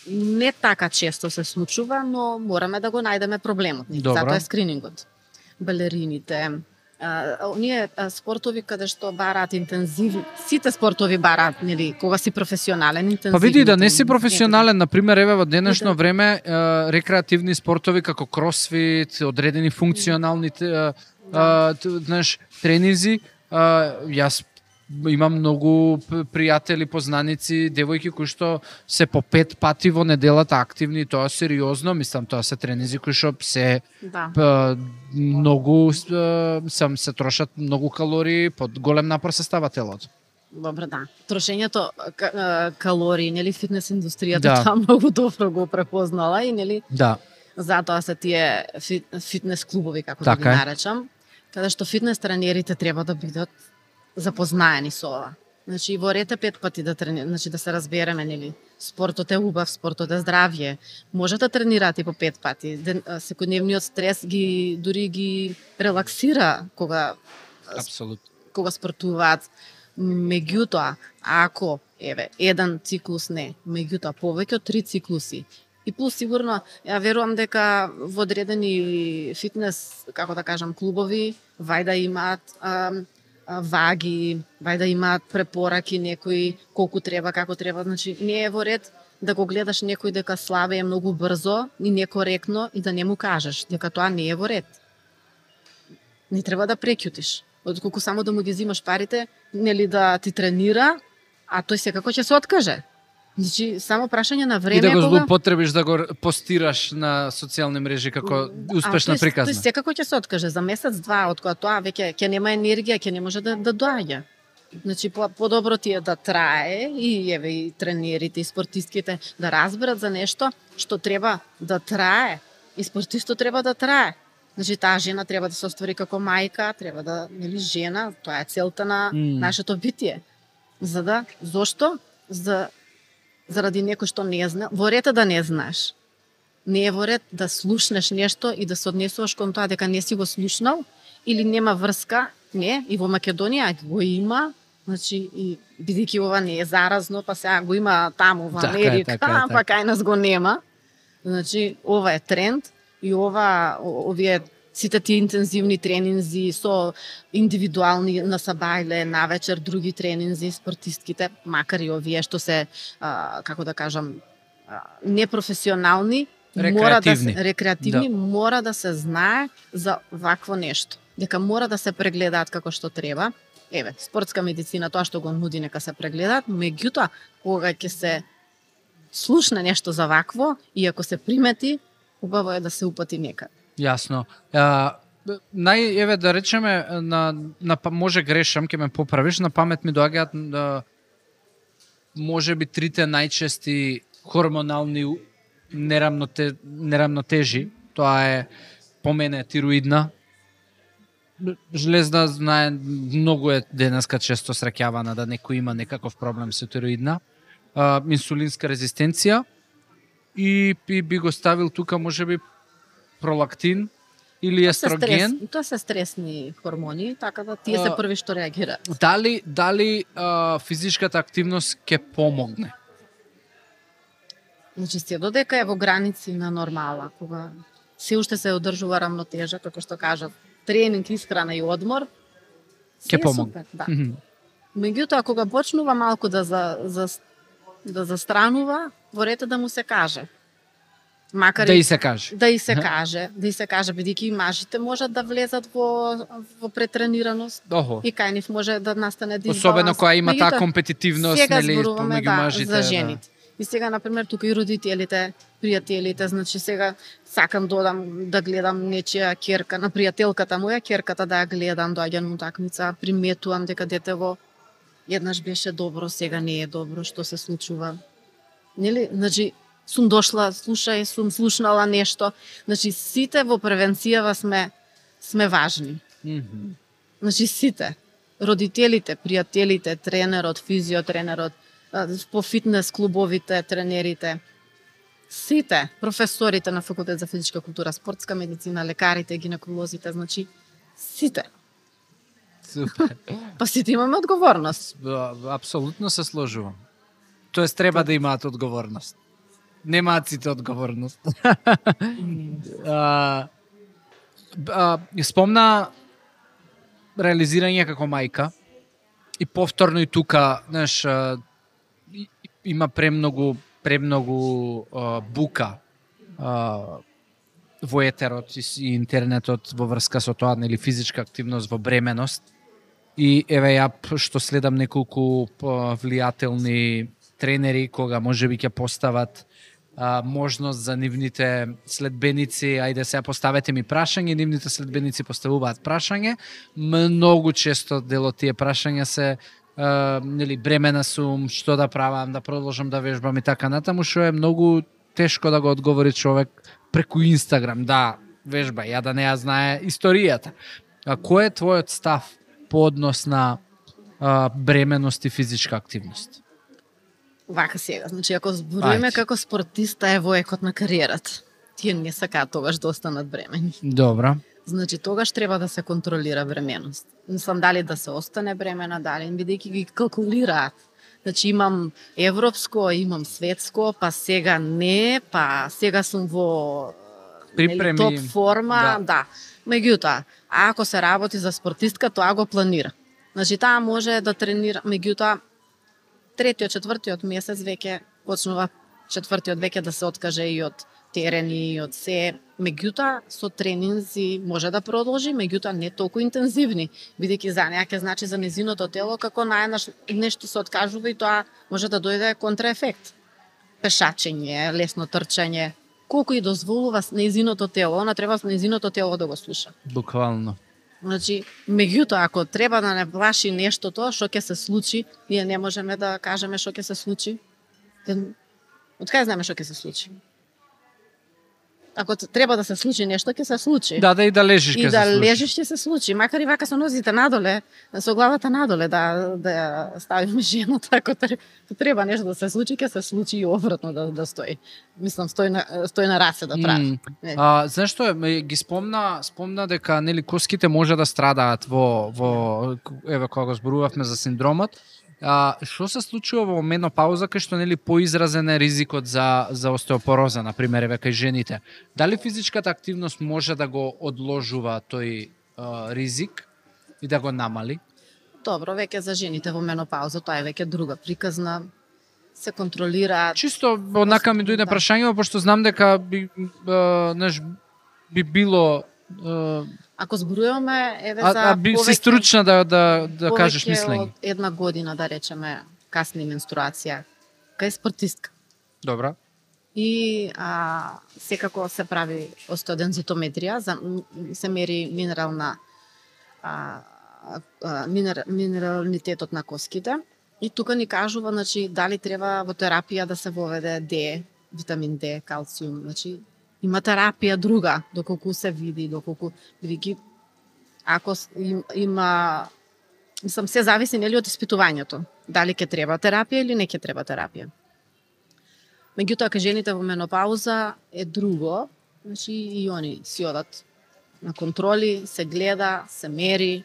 не така често се случува, но мораме да го најдеме проблемот. Добра. Затоа е скринингот. Балерините, а, оние а, спортови каде што бараат интензивни, сите спортови бараат, нели, кога си професионален, интензивни. Па види да не си професионален, на пример еве во денешно време е, рекреативни спортови како кросфит, одредени функционални знаеш тренинзи, а, јас имам многу пријатели, познаници, девојки кои што се по пет пати во неделата активни, тоа сериозно, мислам тоа се тренинзи кои што се Да. п- многу сам се трошат многу калории, под голем напор се става телото. Добро, да. Трошењето калории, нели, фитнес индустријата Да. тоа многу добро го препознала и нели Да. затоа се тие фит, фитнес клубови како Така да ги наречам, каде што фитнес тренерите треба да бидат запознаени со ова. Значи и во рете пет пати да трени, значи да се разбереме нели спортот е убав, спортот е здравје. Може да тренирате по пет пати. Ден, а, секојдневниот стрес ги дури ги релаксира кога Апсолутно. кога спортуваат. Меѓутоа, ако еве еден циклус не, меѓутоа повеќе од три циклуси И плюс сигурно, ја верувам дека во одредени фитнес, како да кажам, клубови, вајда имаат ваги, вај да имаат препораки некои колку треба, како треба, значи не е во ред да го гледаш некој дека славе е многу брзо и некоректно и да не му кажеш дека тоа не е во ред. Не треба да прекјутиш. Отколку само да му ги зимаш парите, нели да ти тренира, а тој секако ќе се откаже. Значи, само прашање на време И да го кога- злоупотребиш да го постираш на социјални мрежи како успешна а, тој, приказна. Тој секако ќе се откаже за месец два од кога тоа веќе ќе нема енергија, ќе не може да да доаѓа. Значи по подобро ти е да трае и еве и тренерите и спортистките да разберат за нешто што треба да трае и спортистот треба да трае. Значи таа жена треба да се оствари како мајка, треба да нели жена, тоа е целта на М. нашето битие. За да зошто? За заради некој што не зна, во ред е да не знаеш не е во ред да слушнеш нешто и да се однесуваш кон тоа дека не си го слушнал или нема врска, не, и во Македонија го има, значи и бидејќи ова не е заразно, па сега го има таму во Така е, Америка, така е, па така. кај нас го нема. Значи ова е тренд и ова овие сите тие интензивни тренинзи со индивидуални на сабајле, на вечер други тренинзи спортистките, макар и овие што се а, како да кажам непрофесионални, мора да Рекреативни. се рекреативни, мора да се знае за вакво нешто. Дека мора да се прегледаат како што треба. Еве, спортска медицина тоа што го нуди нека се прегледаат, меѓутоа кога ќе се слушне нешто за вакво и ако се примети, убаво е да се упати некаде. Јасно. А, нај еве да речеме на на па, може грешам, ќе ме поправиш, на памет ми доаѓаат да, може би трите најчести хормонални нерамноте, нерамнотежи. Тоа е по мене тироидна. Железна знае многу е денеска често среќавана да некој има некаков проблем со тироидна. А, инсулинска резистенција и, и би го ставил тука можеби пролактин или естроген? Стрес, тоа се стресни хормони, така да тие се први што реагираат. Дали дали а, физичката активност ќе помогне? Значи се додека е во граници на нормала, кога се уште се одржува рамнотежа, како што кажав, тренинг, исхрана и одмор, ќе помогне. Да. Mm -hmm. Меѓутоа кога почнува малку да за, за да застранува, во рете да му се каже. Макар да и се каже. Да и се каже, да и се каже, бидејќи и мажите можат да влезат во во претренираност. Охо. И кај нив може да настане дисбаланс. Особено кога има таа компетитивност, нели, помеѓу да, мажите. За жените. Да. И сега, например, тука и родителите, пријателите, значи сега сакам додам да гледам нечија керка, на пријателката моја, керката да ја гледам, доаѓам на утакмица, приметувам дека детево еднаш беше добро, сега не е добро, што се случува. Нели, значи, сум дошла, слушај, сум слушнала нешто. Значи, сите во превенцијава сме сме важни. Mm -hmm. Значи, сите. Родителите, пријателите, тренерот, физиотренерот, по фитнес клубовите, тренерите, сите, професорите на факултет за физичка култура, спортска медицина, лекарите, гинеколозите, значи сите. Супер. Па сите имаме одговорност. Апсолутно се сложувам. Тоест треба да имаат одговорност. Немаат сите одговорност. а, а, спомна реализирање како мајка и повторно и тука, знаеш, има премногу премногу а, бука а, во етерот и интернетот во врска со тоа, нели физичка активност во бременост. И еве ја што следам неколку влијателни тренери кога можеби ќе постават а, можност за нивните следбеници, ајде сега поставете ми прашање, нивните следбеници поставуваат прашање. Многу често дело тие прашања се а, нели бремена сум, што да правам, да продолжам да вежбам и така натаму, што е многу тешко да го одговори човек преку Инстаграм. Да, вежба, ја да не ја знае историјата. А кој е твојот став по однос на а, бременост и физичка активност? Вака сега, значи ако зборуваме како спортиста е во екот на кариерата, тие не сакаат тогаш да останат бремени. Добра. Значи тогаш треба да се контролира бременост. Мислам дали да се остане бремена, дали бидејќи ги калкулираат. Значи имам европско, имам светско, па сега не, па сега сум во Припреми. топ форма, да. да. Меѓутоа, ако се работи за спортистка, тоа го планира. Значи таа може да тренира, меѓутоа третиот, четвртиот месец веќе почнува четвртиот веќе да се откаже и од терени и од се. Меѓутоа, со тренинзи може да продолжи, меѓутоа не толку интензивни, бидејќи за неа ќе значи за незиното тело како најнаш нешто се откажува и тоа може да дојде контраефект. Пешачење, лесно трчање, колку и дозволува незиното тело, она треба незиното тело да го слуша. Буквално. Значи, меѓутоа, ако треба да не плаши нешто тоа, што ќе се случи, ние не можеме да кажеме што ќе се случи. Од кај знаме што ќе се случи? Ако треба да се случи нешто, ќе се случи. Да, да и да лежиш ќе се да случи. И да лежиш ќе се случи, макар и вака со нозите надоле, со главата надоле да да ставиме жената ако треба нешто да се случи, ќе се случи и обратно да да стои. Мислам стои на стои на расе да прави. Mm. А знаеш што ги спомна спомна дека нели коските може да страдаат во во еве кога го зборувавме за синдромот А, што се случува во менопауза кај што нели поизразен е ризикот за за остеопороза на пример еве кај жените? Дали физичката активност може да го одложува тој а, ризик и да го намали? Добро, веќе за жените во менопауза тоа е веќе друга приказна се контролира. Чисто однака ми дојде да. прашање, пошто знам дека би неш би било Ако зборуваме еве за а, а би си стручна да да да кажеш мислење. една година да речеме касни менструација кај спортистка. Добра. И а, секако се прави остеодензитометрија, за, се мери минерална а, а, минер, минералнитетот на коските. И тука ни кажува, значи, дали треба во терапија да се воведе Д, витамин Д, калциум, значи има терапија друга, доколку се види, доколку бидејќи, ако им, има мислам се зависи нели од испитувањето, дали ќе треба терапија или не ќе треба терапија. Меѓутоа кај жените во менопауза е друго, значи и они си одат на контроли, се гледа, се мери,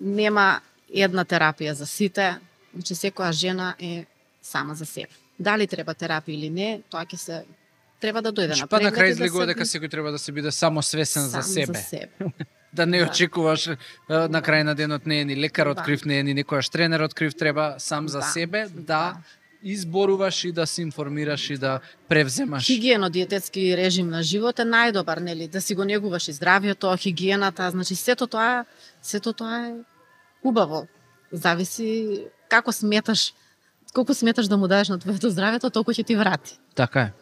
нема една терапија за сите, значи секоја жена е сама за себе. Дали треба терапија или не, тоа ќе се треба да дојде Значи, на па на преглед крај да излегува дека секој треба да се биде само свесен за сам себе. За себе. Да не Да. очекуваш на крај на денот не е ни лекар Да. открив, не е ни некојаш тренер открив, треба сам за Да. себе да Да. изборуваш и да се информираш и да превземаш. Хигиено диететски режим на живот е најдобар, нели, да си го негуваш и здравјето, хигиената, значи сето тоа, сето тоа е убаво. Зависи како сметаш, колку сметаш да му дадеш на твоето здравјето, толку ќе ти врати. Така е.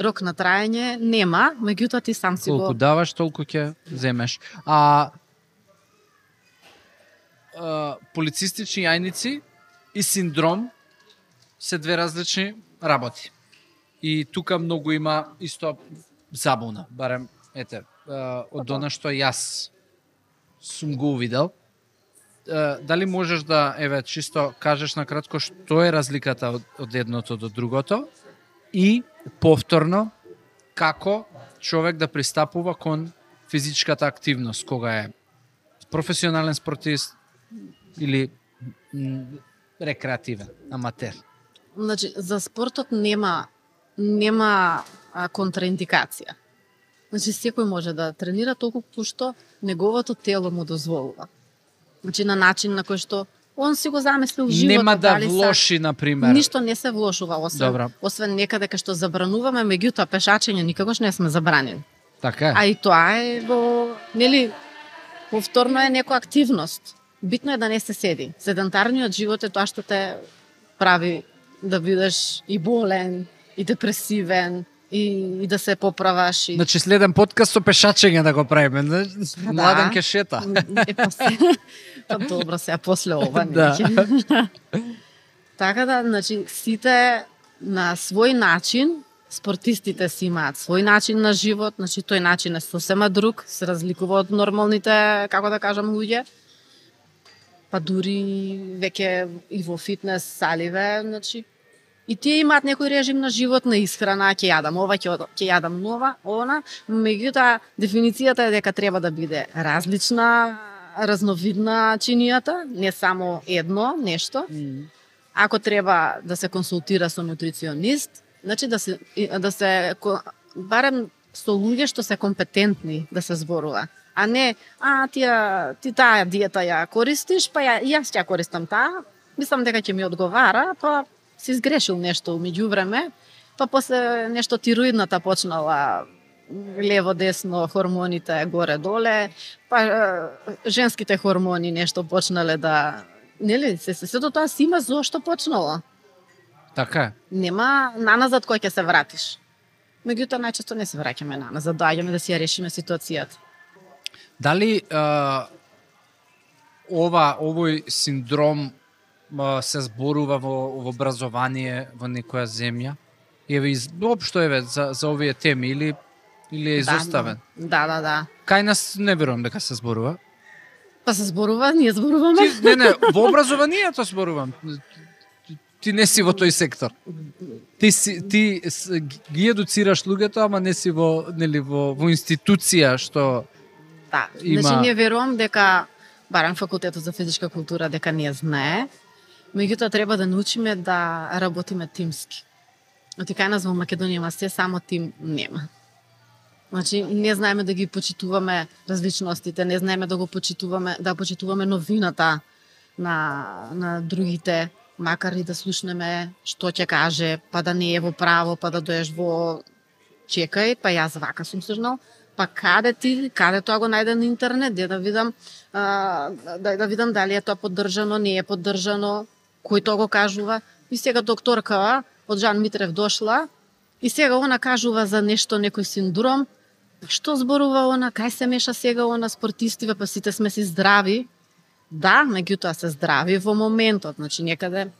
Рок на траење нема, меѓутоа ти сам си Колку го даваш, толку ќе земеш. А, а полицистични јајници и синдром се две различни работи. И тука многу има исто забуна, барем ете, а, од она што јас сум го увидел. А, дали можеш да еве чисто кажеш на кратко што е разликата од, од едното до другото и повторно како човек да пристапува кон физичката активност кога е професионален спортист или м, рекреативен, аматер. Значи, за спортот нема нема а, контраиндикација. Значи, секој може да тренира толку што неговото тело му дозволува. Значи, на начин на кој што он си го замислил животот. Нема да дали са- влоши, на пример. Ништо не се влошува, освен, Добра. освен некаде кај што забрануваме, меѓутоа пешачење никогаш не сме забранени. Така е. А и тоа е во, нели, повторно е некоја активност. Битно е да не се седи. Седентарниот живот е тоа што те прави да бидеш и болен, и депресивен, и, и да се поправаш. И... Значи следен подкаст со пешачење да го правиме. знаеш? Да. Младен ке шета. Е, па, се... па добро, сега после ова. Да. така да, значи, сите на свој начин, спортистите си имаат свој начин на живот, значи тој начин е сосема друг, се разликува од нормалните, како да кажам, луѓе. Па дури веќе и во фитнес саливе, значи И тие имаат некој режим на живот, на исхрана, ќе јадам ова, ќе ќе јадам нова, она, меѓутоа дефиницијата е дека треба да биде различна, разновидна чинијата, не само едно нешто. Ако треба да се консултира со нутриционист, значи да се да се барем со луѓе што се компетентни да се зборува. А не, а тија ти таа диета ја користиш, па ја, јас ќе ја користам таа, мислам дека ќе ми одговара, па си изгрешил нешто меѓу време, па после нешто тироидната почнала лево десно хормоните горе доле, па женските хормони нешто почнале да нели се се сето тоа си има зошто почнало. Така е. Нема наназад кој ќе се вратиш. Меѓутоа најчесто не се враќаме наназад, доаѓаме да си ја решиме ситуацијата. Дали а, ова овој синдром а, се зборува во, во образование во некоја земја? Еве из општо еве за за овие теми или или е изоставен? Да, да, да. Кај нас не верувам дека се зборува. Па се зборува, ние зборуваме. Ти, не, не, во образованието зборувам. Ти- не си во тој сектор. Ти си ти ги едуцираш луѓето, ама не си во нели во во институција што Да, Има- значи не верувам дека барем факултетот за физичка култура дека не знае. Меѓутоа треба да научиме да работиме тимски. Оти кај нас во Македонија има се само тим нема. Значи не знаеме да ги почитуваме различностите, не знаеме да го почитуваме, да почитуваме новината на на другите, макар и да слушнеме што ќе каже, па да не е во право, па да доеш во чекај, па јас вака сум слушнал, па каде ти, каде тоа го најде на интернет, де да видам, а, да, да видам дали е тоа поддржано, не е поддржано, кој тоа го кажува. И сега докторка од Жан Митрев дошла, и сега она кажува за нешто, некој синдром, што зборува она, кај се меша сега она спортистиве, па сите сме си здрави. Да, меѓутоа се здрави во моментот, значи некаде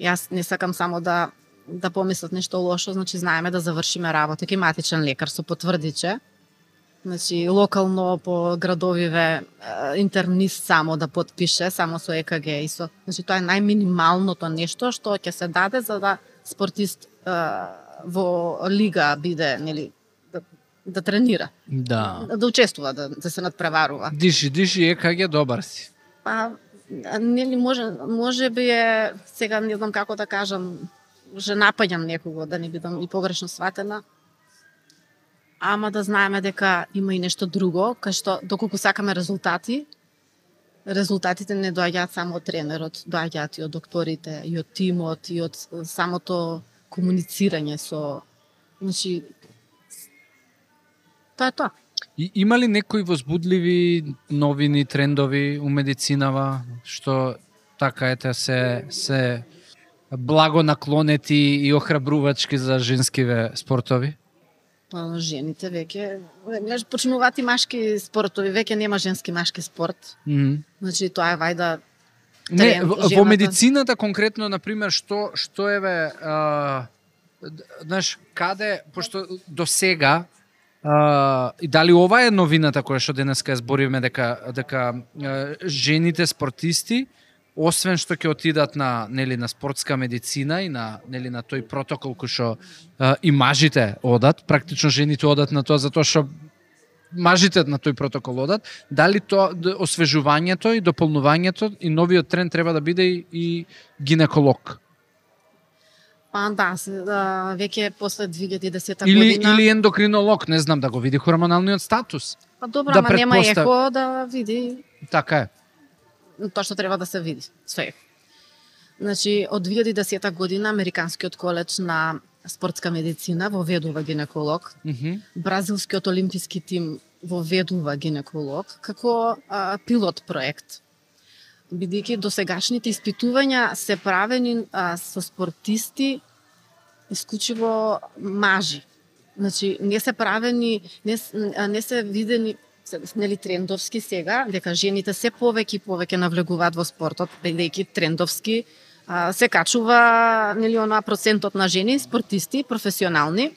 јас не сакам само да да помислат нешто лошо, значи знаеме да завршиме работа ке матичен лекар со потврдиче. Значи локално по градовиве интернист само да подпише, само со ЕКГ и со значи тоа е најминималното нешто што ќе се даде за да спортист е, во лига биде, нели да, тренира. Да. Да учествува, да, да се надпреварува. Диши, диши, ЕКГ добар си. Па, нели може, може би е, сега не знам како да кажам, може напаѓам некого, да не бидам и погрешно сватена, ама да знаеме дека има и нешто друго, кај што доколку сакаме резултати, резултатите не доаѓаат само од тренерот, доаѓаат и од докторите, и од тимот, и од самото комуницирање со значи тоа е тоа. И, има ли некои возбудливи новини, трендови у медицинава што така ете се се благо наклонети и охрабрувачки за женскиве спортови? Па жените веќе почнуваат и машки спортови, веќе нема женски машки спорт. Mm -hmm. Значи тоа е вајда Не, во, во медицината конкретно на пример што што еве а, знаеш каде пошто до сега а, и дали ова е новината која што денеска збориме дека дека а, жените спортисти освен што ќе отидат на нели на спортска медицина и на нели на тој протокол кој што и мажите одат, практично жените одат на тоа затоа што мажите на тој протокол одат, дали тоа освежувањето и дополнувањето и новиот тренд треба да биде и, и гинеколог? Па да, веќе после 2010 или, година. Или ендокринолог, не знам да го види хормоналниот статус. Па добро, да ама нема ехо да види. Така е тоа што треба да се види, све. Значи, од 2010 година Американскиот коледж на спортска медицина воведува гинеколог. Mm -hmm. Бразилскиот олимписки тим воведува гинеколог како а, пилот проект. Бидејќи досегашните испитувања се правени а, со спортисти исклучиво мажи. Значи, не се правени, не, не се видени нели трендовски сега, дека жените се повеќе и повеќе навлегуваат во спортот, бидејќи трендовски а, се качува нели она процентот на жени спортисти професионални.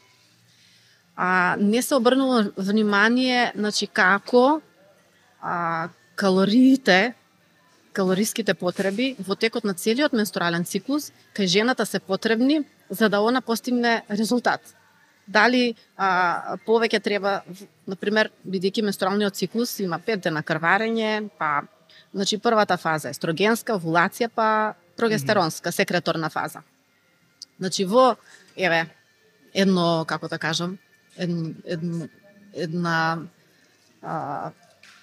А не се обрнува внимание значи како а, калориите калориските потреби во текот на целиот менструален циклус кај жената се потребни за да она постигне резултат дали а, повеќе треба, на пример, бидејќи менструалниот циклус има 5 дена крварење, па значи првата фаза е естрогенска, овулација, па прогестеронска, секреторна фаза. Значи во еве едно како да кажам, ед, ед, една а,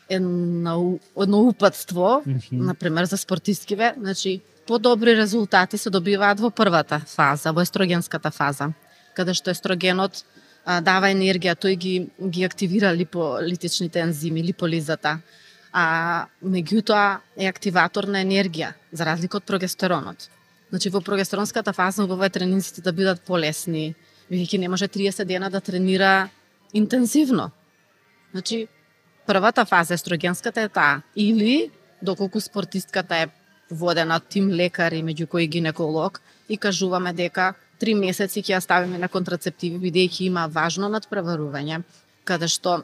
едно, едно упатство, mm -hmm. на пример за спортисткиве, значи подобри резултати се добиваат во првата фаза, во естрогенската фаза каде што естрогенот а, дава енергија, тој ги ги активира липолитичните ензими, липолизата. А меѓутоа е активатор на енергија, за разлика од прогестеронот. Значи во прогестеронската фаза убаво е тренинците да бидат полесни, бидејќи не може 30 дена да тренира интензивно. Значи првата фаза естрогенската е таа или доколку спортистката е водена тим лекари меѓу кои гинеколог и кажуваме дека три месеци ќе ја ставиме на контрацептиви, бидејќи има важно надпреварување, каде што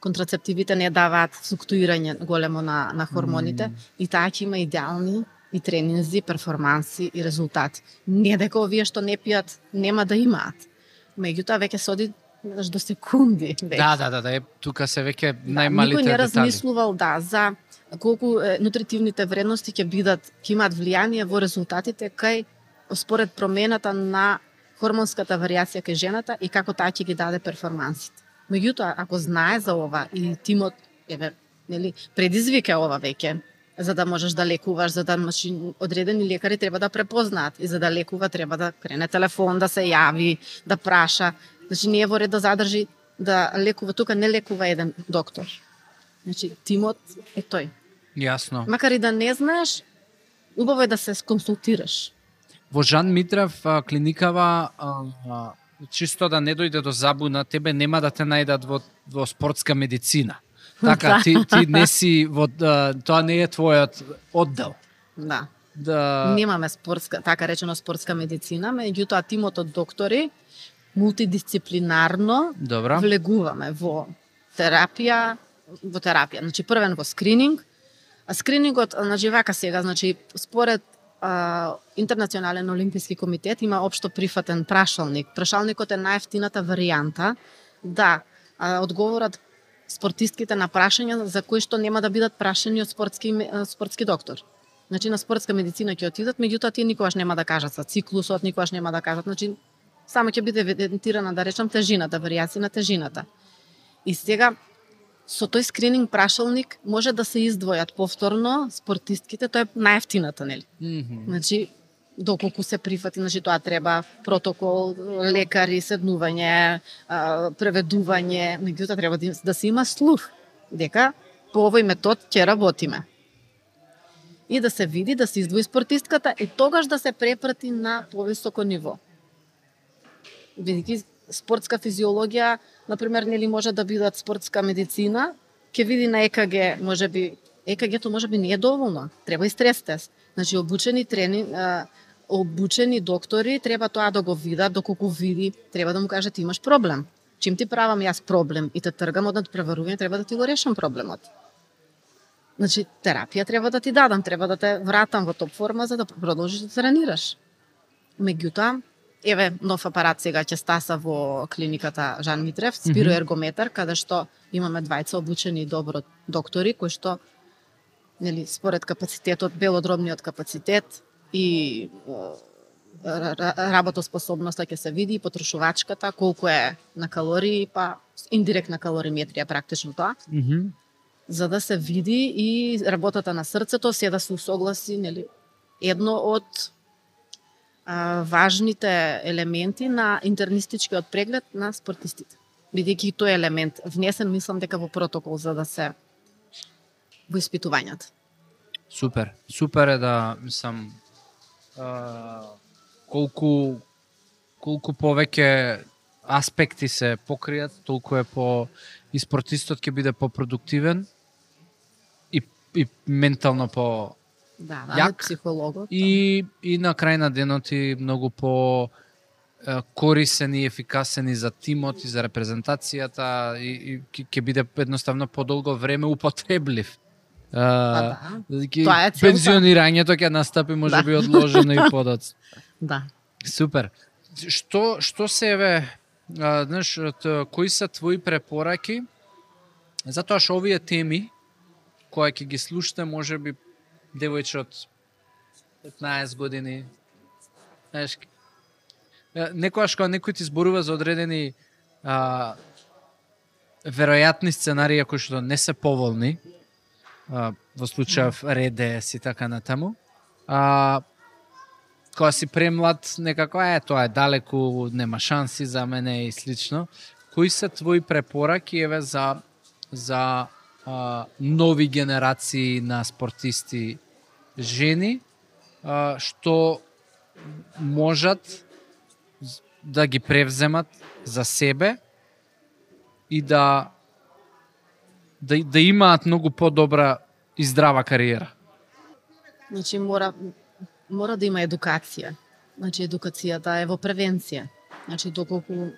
контрацептивите не даваат флуктуирање големо на, на хормоните mm. и таа ќе има идеални и тренинзи, перформанси и резултати. Не дека овие што не пијат нема да имаат. Меѓутоа веќе се оди до секунди. Веќе. Да, да, да, да, е, тука се веќе најмалите да, Никој не размислувал да за колку е, нутритивните вредности ќе бидат ќе имаат влијание во резултатите кај според промената на хормонската варијација кај жената и како таа ќе ги даде перформансите. Меѓутоа, ако знае за ова и тимот, еве, нели, предизвика ова веќе, за да можеш да лекуваш, за да значи, одредени лекари треба да препознаат и за да лекува треба да крене телефон, да се јави, да праша. Значи не е во ред да задржи да лекува тука не лекува еден доктор. Значи тимот е тој. Јасно. Макар и да не знаеш, убаво е да се консултираш во Жан Митрев клиникава чисто да не дојде до забуна, тебе нема да те најдат во, во спортска медицина. Така, да. ти, ти не си во, тоа не е твојот оддел. Да. Да. Немаме спортска, така речено спортска медицина, меѓутоа тимот од доктори мултидисциплинарно Добра. влегуваме во терапија, во терапија. Значи првен во скрининг, а скринингот, значи вака сега, значи според а, Интернационален олимписки комитет има општо прифатен прашалник. Прашалникот е најефтината варијанта Да, а, одговорат спортистките на прашања за кои што нема да бидат прашани од спортски спортски доктор. Значи на спортска медицина ќе отидат, меѓутоа тие никогаш нема да кажат за циклусот, никогаш нема да кажат, значи само ќе биде евидентирана да речам тежината, варијација на тежината. И сега со тој скрининг прашалник може да се издвојат повторно спортистките, тоа е најефтината, нели? Mm -hmm. Значи доколку се прифати, значи тоа треба протокол, лекари, седнување, преведување, меѓутоа треба да, да се има слух дека по овој метод ќе работиме. И да се види, да се издвои спортистката и тогаш да се препрати на повисоко ниво. Бидејќи спортска физиологија, например, нели може да бидат спортска медицина, ќе види на ЕКГ, може би ЕКГ-то може би не е доволно, треба и стрес тест. Значи обучени трени, обучени доктори треба тоа да го видат, доколку види, треба да му кажат имаш проблем. Чим ти правам јас проблем и те тргам од надпреварување, треба да ти го решам проблемот. Значи, терапија треба да ти дадам, треба да те вратам во топ форма за да продолжиш да тренираш. Меѓутоа, еве нов апарат сега ќе стаса во клиниката Жан Митрев, спироергометар, каде што имаме двајца обучени добро доктори кои што нели според капацитетот, белодробниот капацитет, и работоспособноста ќе се види, потрошувачката, колку е на калории, па индиректна калориметрија практично тоа. Mm -hmm. За да се види и работата на срцето, се да се усогласи, нели, едно од а, важните елементи на интернистичкиот преглед на спортистите. Бидејќи тој елемент внесен, мислам дека во протокол за да се во испитувањата. Супер. Супер е да, мислам, колку колку повеќе аспекти се покријат, толку е по и спортистот ќе биде попродуктивен и и ментално по да, да, јак психологот. И и на крај на денот и многу по корисен и ефикасен и за тимот и за репрезентацијата и, и ќе биде едноставно подолго време употреблив А, па да. Тоа е Пензионирањето ќе настапи може да. би одложено и подоц. Да. Супер. Што што се еве знаеш, кои се твои препораки? Затоа што овие теми кои ќе ги слушате може би девојче од 15 години. Знаеш, некојаш кога некој ти зборува за одредени а, веројатни сценарии кои што не се поволни, во случајов редес и така натаму. А, кога си премлад, некако е, тоа е далеку, нема шанси за мене и слично. Кои се твои препораки еве за за а, нови генерации на спортисти жени а, што можат да ги превземат за себе и да да, да имаат многу подобра и здрава кариера? Значи мора мора да има едукација. Значи едукацијата е во превенција. Значи доколку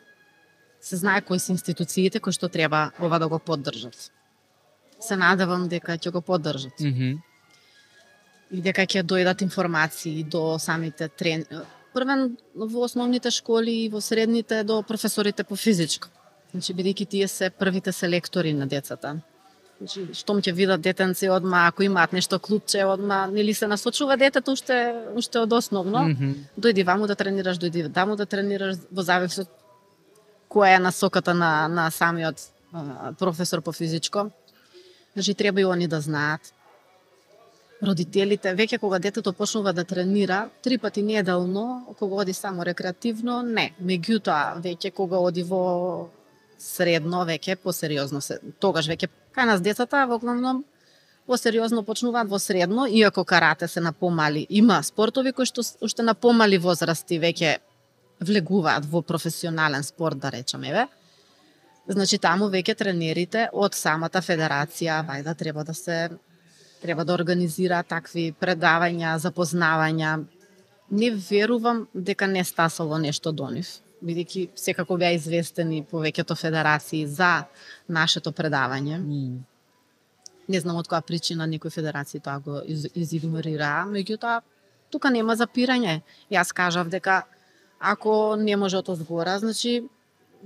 се знае кои се институциите кои што треба ова да го поддржат. Се надевам дека ќе го поддржат. Mm -hmm. И дека ќе дојдат информации до самите трен... Првен во основните школи и во средните до професорите по физичко. Значи бидејќи тие се првите селектори на децата. Значи, штом ќе видат детенци одма, ако имаат нешто клубче, одма, нели се насочува детето уште уште од основно. Mm -hmm. Дојди ваму да тренираш, дојди таму да тренираш во зависност која е насоката на на самиот а, професор по физичко. Значи треба и они да знаат. Родителите, веќе кога детето почнува да тренира, три пати неделно, кога оди само рекреативно, не. Меѓутоа, веќе кога оди во средно веќе посериозно се тогаш веќе кај нас децата во главном посериозно почнуваат во средно, иако карате се на помали. Има спортови кои што уште на помали возрасти веќе влегуваат во професионален спорт, да речеме, еве. Значи таму веќе тренерите од самата федерација, вајда треба да се треба да организира такви предавања, запознавања. Не верувам дека не стасало нешто до нив бидејќи секако беа известени повеќето федерации за нашето предавање. Mm. Не знам од која причина некои федерации тоа го из, изигнорираа, меѓутоа тука нема запирање. Јас кажав дека ако не може од озгора, значи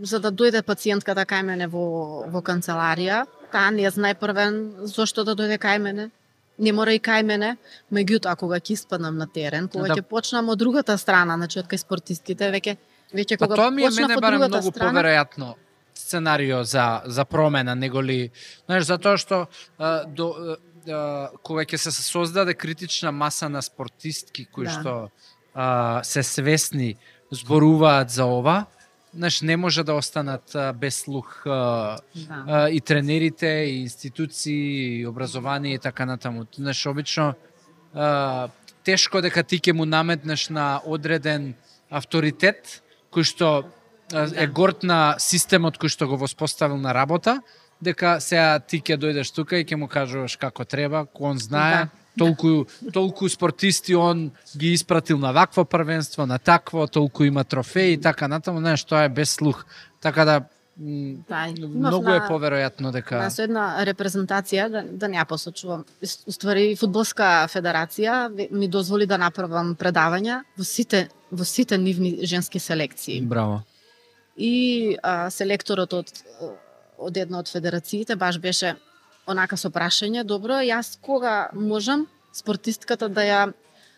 за да дојде пациентката кај мене во во канцеларија, таа не знае првен зошто да дојде кај мене. Не мора и кај мене, меѓутоа кога ќе испаднам на терен, кога Да. ќе почнам од другата страна, значи од кај спортистките, веќе веќе Па кога тоа ми е мене барем многу страна, поверојатно сценарио за за промена неголи знаеш затоа што а, до а, кога ќе се создаде критична маса на спортистки кои Да. што а, се свесни зборуваат за ова знаеш не може да останат без слух да. и тренерите, и институции, и образование и така натаму. Знаеш, обично а, тешко дека ти ќе му наметнеш на одреден авторитет кој што е Да. горд на системот кој што го воспоставил на работа, дека сега ти ќе дојдеш тука и ќе му кажуваш како треба, он знае, Да. Толку толку спортисти он ги испратил на вакво првенство, на такво, толку има трофеи и така натаму, знаеш, тоа е без слух. Така да Да, многу е поверојатно дека На со една репрезентација, да, да не ја посочувам, уствари Фудбалска федерација ми дозволи да направам предавања во сите во сите нивни женски селекции. Браво. И а, селекторот од од една од федерациите баш беше онака со прашање, добро, јас кога можам спортистката да ја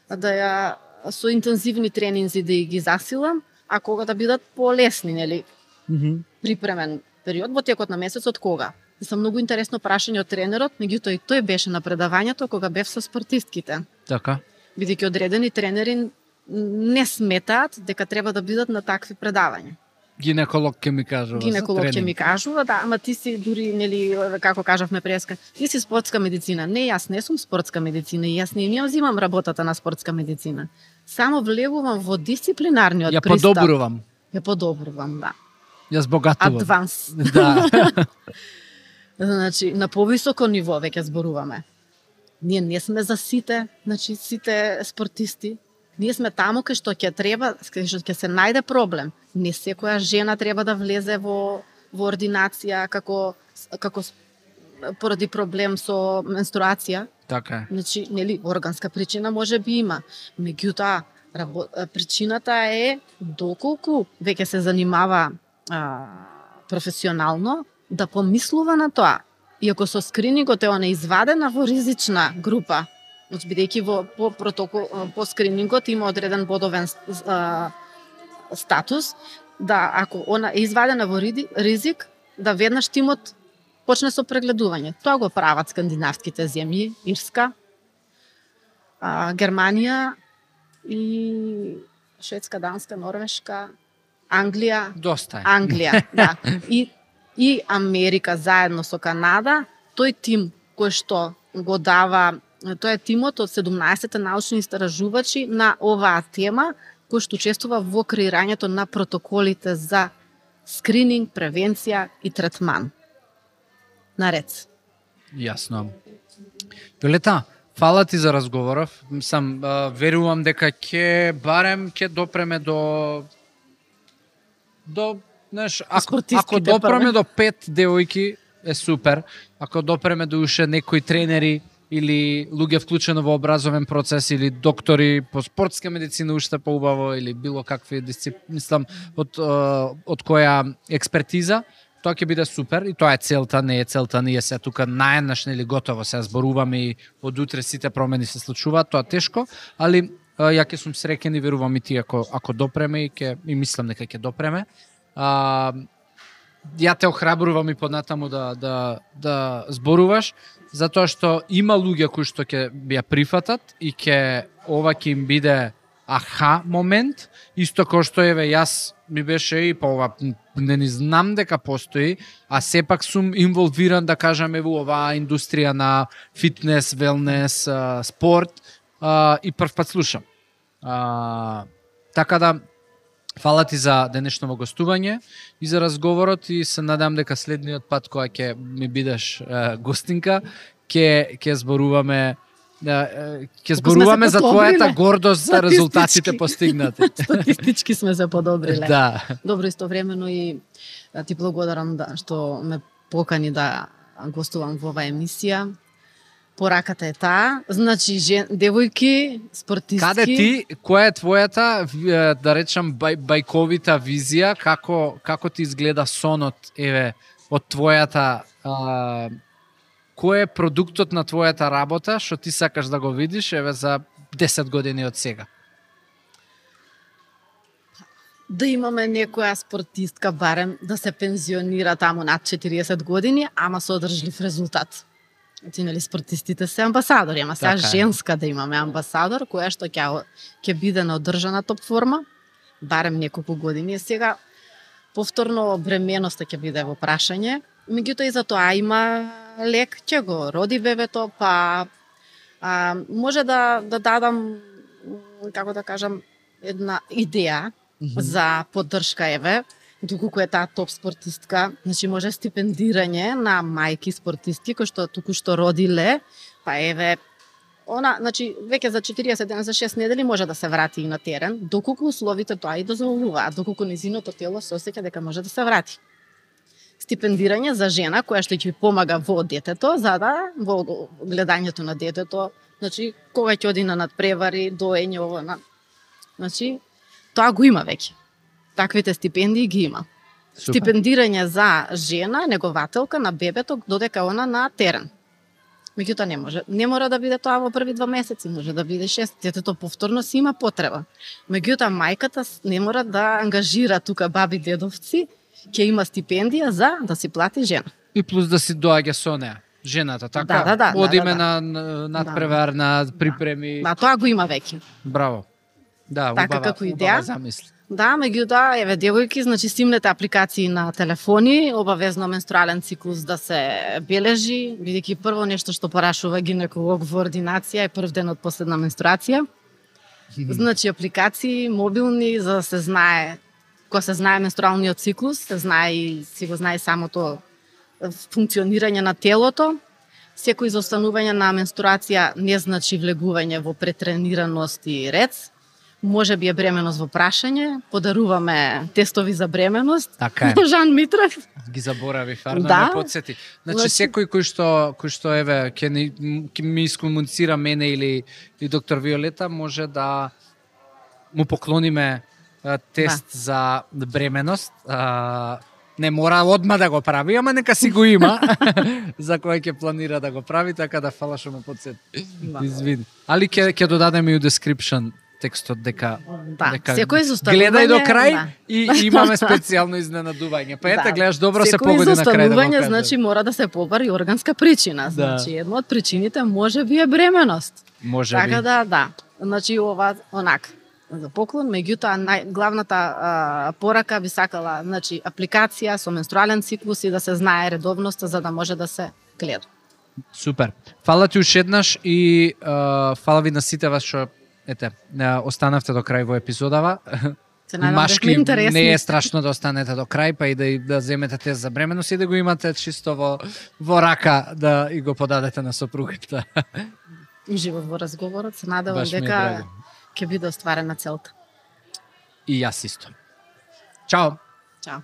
да ја со интензивни тренинзи да ги засилам, а кога да бидат полесни, нели? припремен период во текот на месецот кога? Са многу интересно прашање од тренерот, меѓутоа и тој беше на предавањето кога бев со спортистките. Така. Бидејќи одредени тренери не сметаат дека треба да бидат на такви предавања. Гинеколог ќе ми кажува. Гинеколог ќе ми кажува, да, ама ти си дури, нели, како кажавме преска, ти си спортска медицина. Не, јас не сум спортска медицина и јас не ја земам работата на спортска медицина. Само влегувам во дисциплинарниот Ја пристап. подобрувам. Ја подобрувам, да. Ја збогатувам. Адванс. Да. Значи, на повисоко ниво веќе зборуваме. Ние не сме за сите, значи сите спортисти. Ние сме таму кај што ќе треба, кај што ќе се најде проблем. Не секоја жена треба да влезе во во ординација како како поради проблем со менструација. така е. Значи, нели, органска причина може би има. Меѓутоа, рабо... причината е доколку веќе се занимава а, професионално, да помислува на тоа. Иако со скринингот е она извадена во ризична група, значи бидејќи во по протокол по скринингот има одреден бодовен а, статус, да ако она е извадена во ризик, да веднаш тимот почне со прегледување. Тоа го прават скандинавските земји, Ирска, а, Германија и Шведска, Данска, Норвешка, Англија, Доста е. Англија, да. И и Америка заедно со Канада, тој тим кој што го дава тоа е тимот од 17 научни истражувачи на оваа тема кој што учествува во креирањето на протоколите за скрининг, превенција и третман. Наред. Јасно. Виолета, фала ти за разговоров. Сам верувам дека ќе барем ќе допреме до до знаеш, ако, ако допреме прве. до пет девојки е супер. Ако допреме до уште некои тренери или луѓе вклучено во образовен процес или доктори по спортска медицина уште поубаво или било какви дисциплини, мислам од од која експертиза, тоа ќе биде супер и тоа е целта, не е целта ние се тука наеднаш нели готово се зборуваме и од утре сите промени се случуваат, тоа тешко, али ја ќе сум среќен и верувам и ти ако ако допреме и ќе и мислам дека ќе допреме. А, ја те охрабрувам и понатаму да да да зборуваш затоа што има луѓе кои што ќе ја прифатат и ќе ова ќе им биде аха момент, исто кој што еве јас ми беше и по ова не ни знам дека постои, а сепак сум инволвиран да кажам во оваа индустрија на фитнес, велнес, спорт и прв пат слушам. А, така да Фала ти за денешното гостување и за разговорот и се надам дека следниот пат кога ќе ми бидеш е, гостинка, ќе ќе зборуваме ќе зборуваме за твојата гордост за резултатите постигнати. Статистички сме се подобриле. да. Добро истовремено и ти благодарам да што ме покани да гостувам во оваа емисија. Пораката е таа, значи жен, девојки, спортистки. Каде ти, која е твојата, да речам, бај, бајковита визија, како, како ти изгледа сонот, еве, од твојата, а, кој е продуктот на твојата работа, што ти сакаш да го видиш, еве, за 10 години од сега? да имаме некоја спортистка барем да се пензионира таму над 40 години, ама со одржлив резултат. Ти нели спортистите се амбасадори, ама сега така женска да имаме амбасадор која што ќе ќе биде на одржана топ форма, барем неколку години сега повторно бременоста ќе биде во прашање. Меѓутоа и за тоа има лек, ќе го роди бебето, па а, може да да дадам како да кажам една идеја -hmm. за поддршка еве доколку е таа топ спортистка, значи може стипендирање на мајки спортистки кои што туку што родиле, па еве она, значи веќе за 40 дена за 6 недели може да се врати и на терен, доколку условите тоа и дозволуваат, доколку незиното тело се осеќа дека може да се врати. Стипендирање за жена која што ќе помага во детето, за да во гледањето на детето, значи кога ќе оди на надпревари, доење ово на Значи, Тоа го има веќе. Таквите стипендии ги има. Супер. Стипендирање за жена, негователка на бебето, додека она на терен. Меѓутоа не може. Не мора да биде тоа во први два месеци, може да биде шест. Детето повторно си има потреба. Меѓутоа мајката не мора да ангажира тука баби дедовци, ќе има стипендија за да си плати жена. И плюс да си доаѓа со неа жената, така? Да, да, да. Одиме да, да, на надпревар, да. на припреми. Да, тоа го има веќе. Браво. Да, така убава, како идеја. замисли. Да, меѓутоа, еве девојки, значи стимнете апликации на телефони, обавезно менструален циклус да се бележи, бидејќи прво нешто што порашува гинеколог во ординација е прв ден од последна менструација. Значи апликации мобилни за да се знае кога се знае менструалниот циклус, се знае и си го знае самото функционирање на телото. Секој изостанување на менструација не значи влегување во претренираност и рец, може би е бременост во прашање, подаруваме тестови за бременост. Така е. Жан Митрев. Ги заборави, фарно да. ме подсети. Значи, значи секој кој што кој што еве ќе ни ќе ми искомуницира мене или или доктор Виолета може да му поклониме а, тест да. за бременост. А, не мора одма да го прави, ама нека си го има за кој ќе планира да го прави, така да фала што ме подсети. Да. Извини. Али ќе ќе додадеме и у description текстот дека да, дека секој гледај до крај да. и имаме специјално изненадување. Па ете да. гледаш добро секој се погоди на крај да го значи мора да се побари органска причина. Да. Значи една од причините може би е бременост. Може така би. да, да. Значи ова онак за поклон, меѓутоа најглавната а, порака би сакала, значи апликација со менструален циклус и да се знае редовноста за да може да се гледа. Супер. Фала ти уште еднаш и а, фала ви на сите вас што ете, останавте до крај во епизодава. Се надам Машки да не е страшно да останете до крај, па и да да земете тест за бременост и да го имате чисто во во рака да и го подадете на сопругата. Живо во разговорот, се надевам дека ќе биде остварена целта. И јас исто. Чао. Чао.